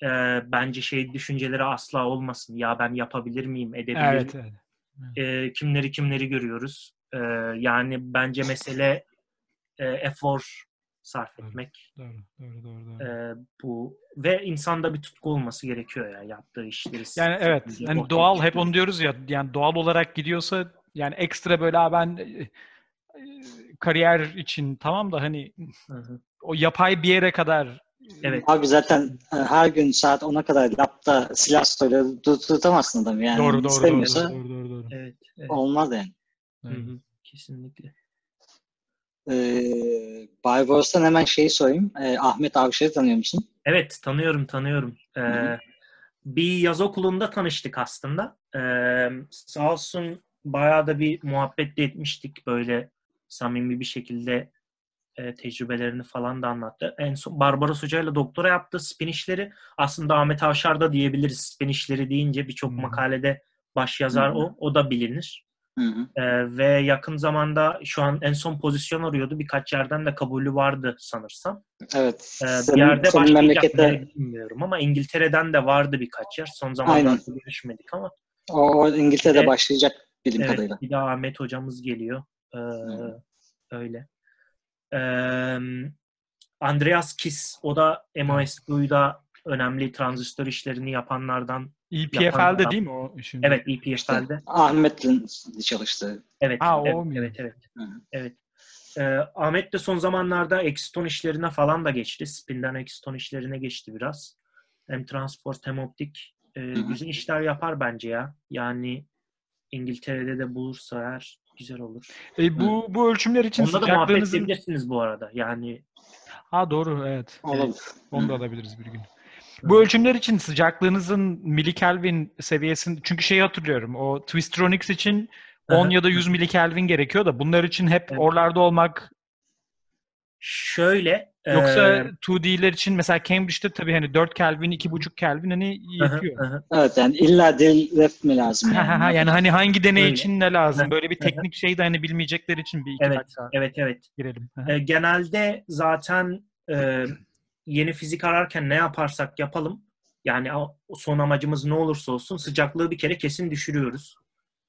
e, bence şey düşünceleri asla olmasın. Ya ben yapabilir miyim, edebilir Evet, miyim? evet. E, kimleri kimleri görüyoruz. E, yani bence mesele e, efor sarf etmek. Doğru, doğru, doğru. doğru. Ee, bu ve insanda bir tutku olması gerekiyor ya yaptığı işleri. Yani evet. ortaya doğal hep onu diyoruz ya yani doğal olarak gidiyorsa yani ekstra böyle "Aa, ben e, kariyer için tamam da hani Hı hı. o yapay bir yere kadar Evet. Abi zaten e, her gün saat 10'a kadar lapta silah. Tut- Tutamazsın adamı yani. doğru doğru doğru İstemiyorsa doğru doğru doğru. Evet. evet. olmaz yani. Hı hı. Kesinlikle. Ee, Barbaros'tan hemen şeyi sorayım. Ee, Ahmet Avşar'ı tanıyor musun? Evet tanıyorum tanıyorum. Ee, bir yaz okulunda tanıştık aslında. Ee, sağ olsun bayağı da bir muhabbet de etmiştik böyle samimi bir şekilde e, tecrübelerini falan da anlattı. En son Barbaros Hoca ile doktora yaptığı spin işleri aslında Ahmet Avşar da diyebiliriz. Spin işleri deyince birçok makalede baş yazar o. O da bilinir. Hı hı. Ee, ve yakın zamanda şu an en son pozisyon arıyordu. Birkaç yerden de kabulü vardı sanırsam. Evet. Senin, bir yerde senin başlayacak bilmiyorum ama İngiltere'den de vardı birkaç yer. Son zamanlarda görüşmedik ama o, o İngiltere'de Evet. başlayacak bildiğim evet, kadarıyla. bir daha Ahmet hocamız geliyor. Ee, Hı. öyle. Ee, Andreas Kiss o da MOSQ'da önemli transistör işlerini yapanlardan. EPFL'de Yapan- E değil mi o şimdi? Evet EPFL'de. Ahmet'in çalıştığı. Evet, Ha, o evet, mu? evet, evet. Hı. Evet. Ee, Ahmet de son zamanlarda Exton işlerine falan da geçti. Spin'den Exton işlerine geçti biraz. Hem transport hem optik. Ee, güzel işler yapar bence ya. Yani İngiltere'de de bulursa eğer güzel olur. E, bu bu ölçümler için Onunla da muhabbet sıcaklığınızın... edebilirsiniz bu arada. Yani Ha doğru evet. Olabilir. Onu da alabiliriz bir gün. Bu ölçümler için sıcaklığınızın milikelvin seviyesini çünkü şeyi hatırlıyorum. O Twistronics için 10 Aha. ya da 100 milikelvin gerekiyor da bunlar için hep Evet. oralarda olmak şöyle yoksa e, 2D'ler için mesela Cambridge'de tabii hani 4 Kelvin, 2,5 Kelvin hani aha. Evet yani illa del ref mi lazım? Ha, yani hani hangi deney Öyle. için ne lazım? Böyle bir teknik şey de hani bilmeyecekler için bir iki Evet, dakika evet evet. girelim. E, genelde zaten e, yeni fizik ararken ne yaparsak yapalım yani son amacımız ne olursa olsun sıcaklığı bir kere kesin düşürüyoruz.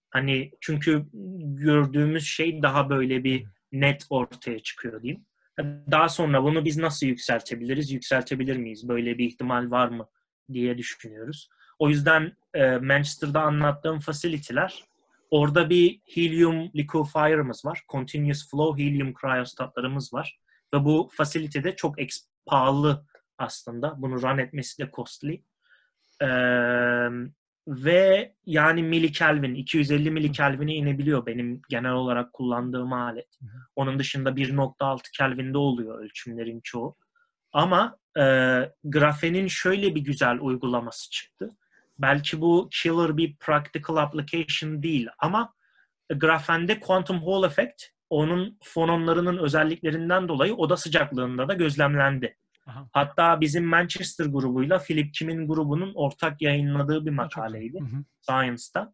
Hani çünkü gördüğümüz şey daha böyle bir net ortaya çıkıyor diyeyim. Daha sonra bunu biz nasıl yükseltebiliriz, yükseltebilir miyiz, böyle bir ihtimal var mı diye düşünüyoruz. O yüzden e, Manchester'da anlattığım facility'ler orada bir helium liquefier'ımız var. Continuous flow helium cryostatlarımız var. Ve bu facility'de çok eks- pahalı aslında. Bunu run etmesi de costly. Ee, ve yani milikelvin, 250 milikelvine inebiliyor benim genel olarak kullandığım alet. Onun dışında 1.6 Kelvin'de oluyor ölçümlerin çoğu. Ama e, grafenin şöyle bir güzel uygulaması çıktı. Belki bu killer bir practical application değil ama grafende quantum Hall effect onun fononlarının özelliklerinden dolayı oda sıcaklığında da gözlemlendi. Aha. Hatta bizim Manchester grubuyla Philip Kim'in grubunun ortak yayınladığı bir makaleydi Hı hı. Science'da.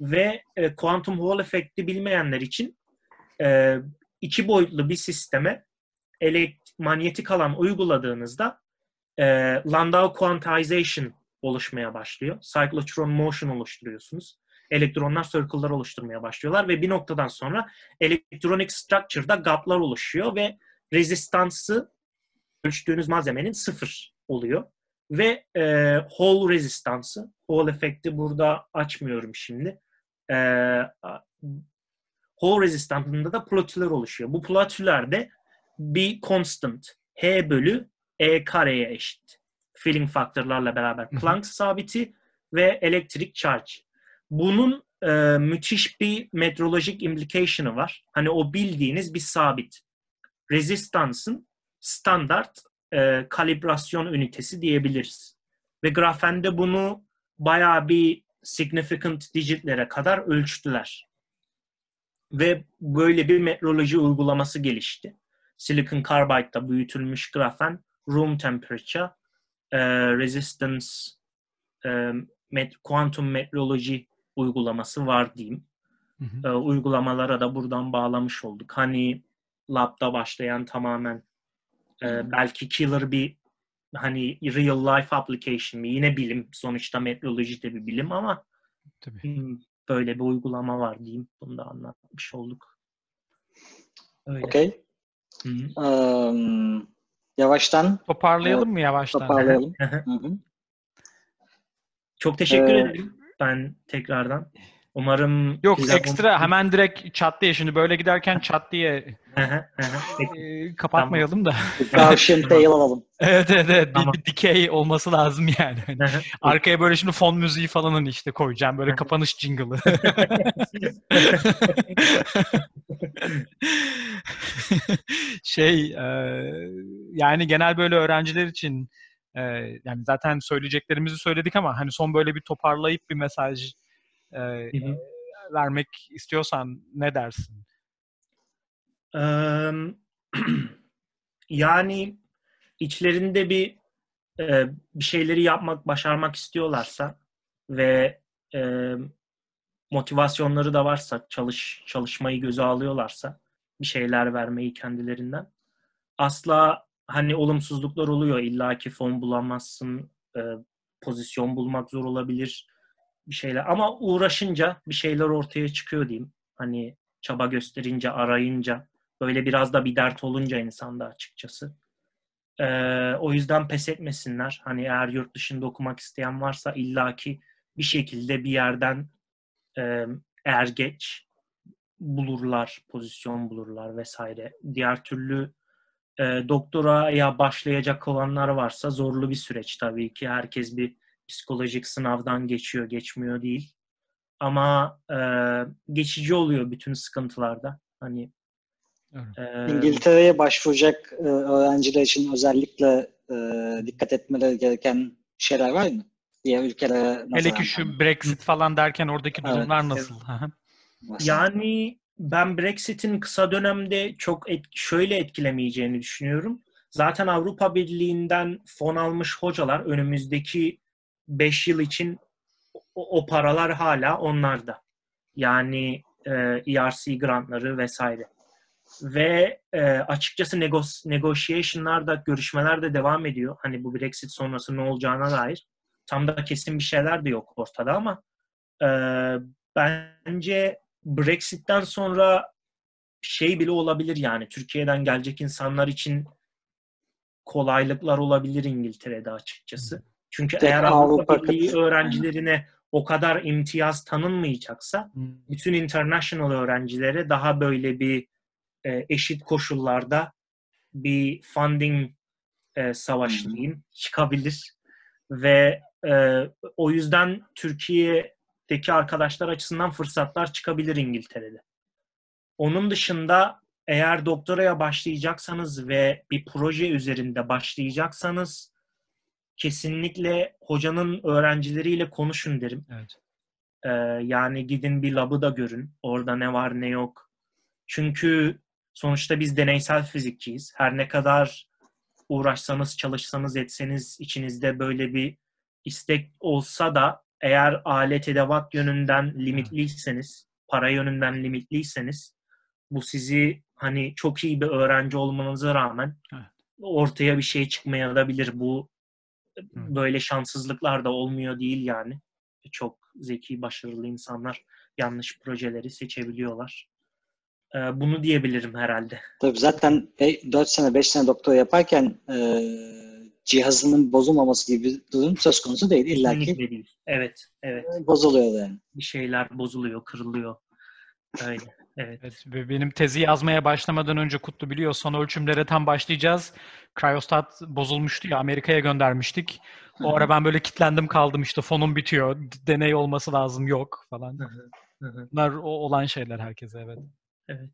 Ve e, Quantum Hall efekti bilmeyenler için e, iki boyutlu bir sisteme elekt- manyetik alan uyguladığınızda e, Landau quantization oluşmaya başlıyor. Cyclotron motion oluşturuyorsunuz. Elektronlar circle'lar oluşturmaya başlıyorlar ve bir noktadan sonra electronic structure'da gaplar oluşuyor ve rezistansı ölçtüğünüz malzemenin sıfır oluyor. Ve e, Hall rezistansı, Hall efekti burada açmıyorum şimdi. E, Hall rezistantında da plotüler oluşuyor. Bu plotülerde bir constant H bölü E kareye eşit. Filling faktörlerle beraber. Planck sabiti ve elektrik charge. Bunun e, müthiş bir metrolojik implication'ı var. Hani o bildiğiniz bir sabit. Rezistansın standart e, kalibrasyon ünitesi diyebiliriz. Ve grafende bunu bayağı bir significant digitlere kadar ölçtüler. Ve böyle bir metroloji uygulaması gelişti. Silicon Carbide'da büyütülmüş grafen, room temperature, e, resistance, e, met, quantum metroloji uygulaması var diyeyim. Hı hı. E, uygulamalara da buradan bağlamış olduk. Hani labda başlayan tamamen e, belki killer bir hani real life application mi? Yine bilim. Sonuçta metroloji de bir bilim ama Tabii. hmm, böyle bir uygulama var diyeyim. Bunu da anlatmış olduk. Öyle. Hı. Eee, yavaştan Toparlayalım mı yavaştan? toparlayalım. Hı hı. Çok teşekkür Ee, ederim ben tekrardan. Umarım Yok güzel ekstra hemen direkt çat diye şimdi böyle giderken çat diye Hı hı, hı hı. Peki. e, kapatmayalım da. Gaussian (laughs) tail alalım. evet evet evet bir, Tamam. bir dikey olması lazım yani. (laughs) Arkaya böyle şimdi fon müziği falan hani işte koyacağım böyle kapanış jingle'ı. (laughs) şey e, yani genel böyle öğrenciler için e, yani zaten söyleyeceklerimizi söyledik ama hani son böyle bir toparlayıp bir mesaj e, Hı hı. vermek istiyorsan ne dersin? (clears throat) Yani içlerinde bir e, bir şeyleri yapmak, başarmak istiyorlarsa ve e, motivasyonları da varsa, çalış çalışmayı göze alıyorlarsa, bir şeyler vermeyi kendilerinden. Asla hani olumsuzluklar oluyor. İlla ki fon bulamazsın, e, pozisyon bulmak zor olabilir bir şeyler. Ama uğraşınca bir şeyler ortaya çıkıyor diyeyim. Hani çaba gösterince, arayınca, böyle biraz da bir dert olunca insanda açıkçası. Ee, o yüzden pes etmesinler. Hani eğer yurt dışında okumak isteyen varsa illaki bir şekilde bir yerden e, geç bulurlar, pozisyon bulurlar vesaire. Diğer türlü e, doktoraya başlayacak olanlar varsa zorlu bir süreç tabii ki. Herkes bir psikolojik sınavdan geçiyor, geçmiyor değil. Ama e, geçici oluyor bütün sıkıntılarda. Hani evet. e, İngiltere'ye başvuracak e, öğrenciler için özellikle e, dikkat etmeleri gereken şeyler var mı? Diğer ülkelere Hele ki şu Brexit falan derken oradaki durumlar evet. nasıl? yani ben Brexit'in kısa dönemde çok et, şöyle etkilemeyeceğini düşünüyorum. Zaten Avrupa Birliği'nden fon almış hocalar önümüzdeki 5 yıl için o, o paralar hala onlarda. Yani e, ERC grantları vesaire. Ve e, açıkçası negos, negotiation'lar da görüşmeler de devam ediyor. Hani bu Brexit sonrası ne olacağına dair. Tam da kesin bir şeyler de yok ortada ama e, bence Brexit'ten sonra şey bile olabilir yani Türkiye'den gelecek insanlar için kolaylıklar olabilir İngiltere'de açıkçası. Çünkü Tek eğer Avrupa Birliği öğrencilerine o kadar imtiyaz tanınmayacaksa bütün international öğrencilere daha böyle bir e, eşit koşullarda bir funding e, diyeyim çıkabilir. Ve e, o yüzden Türkiye'deki arkadaşlar açısından fırsatlar çıkabilir İngiltere'de. Onun dışında eğer doktoraya başlayacaksanız ve bir proje üzerinde başlayacaksanız kesinlikle hocanın öğrencileriyle konuşun derim. Evet. Ee, yani gidin bir labı da görün. Orada ne var ne yok. Çünkü sonuçta biz deneysel fizikçiyiz. Her ne kadar uğraşsanız, çalışsanız, etseniz içinizde böyle bir istek olsa da eğer alet edevat yönünden limitliyseniz, para yönünden limitliyseniz bu sizi hani çok iyi bir öğrenci olmanıza rağmen ortaya bir şey çıkmayabilir. Bu. Böyle şanssızlıklar da olmuyor değil yani. Çok zeki, başarılı insanlar yanlış projeleri seçebiliyorlar. Ee, bunu diyebilirim herhalde. Tabii zaten 4 sene 5 sene doktor yaparken e, cihazının bozulmaması gibi bir durum söz konusu değil. İlla ki değil. Evet, evet. Bozuluyor yani. Bir şeyler bozuluyor, kırılıyor. Öyle. Evet. evet. Ve benim tezi yazmaya başlamadan önce Kutlu biliyor son ölçümlere tam başlayacağız. Cryostat bozulmuştu ya Amerika'ya göndermiştik. O ara ben böyle kitlendim kaldım işte fonum bitiyor. Deney olması lazım yok falan. Bunlar o olan şeyler herkese evet. Evet.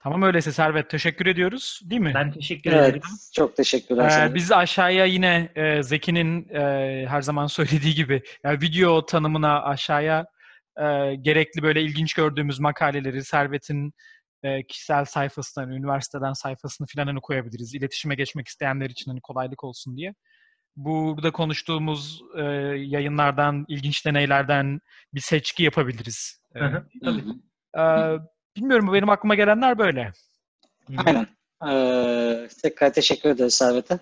Tamam öyleyse Servet teşekkür ediyoruz değil mi? Ben teşekkür evet, ederim. Çok teşekkürler. Ee, biz aşağıya yine e, Zeki'nin e, her zaman söylediği gibi yani video tanımına aşağıya e, gerekli böyle ilginç gördüğümüz makaleleri Servet'in e, kişisel sayfasına, hani üniversiteden sayfasını falan hani koyabiliriz. İletişime geçmek isteyenler için hani kolaylık olsun diye. Burada konuştuğumuz e, yayınlardan, ilginç deneylerden bir seçki yapabiliriz. E, tabii. E, bilmiyorum benim aklıma gelenler böyle. Aynen. Ee, tekrar teşekkür ederiz Servet'e.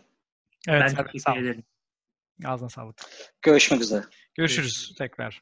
Evet, ben teşekkür ederim. Ağzına sağlık. Görüşmek üzere. Görüşürüz Görüşürüz. tekrar.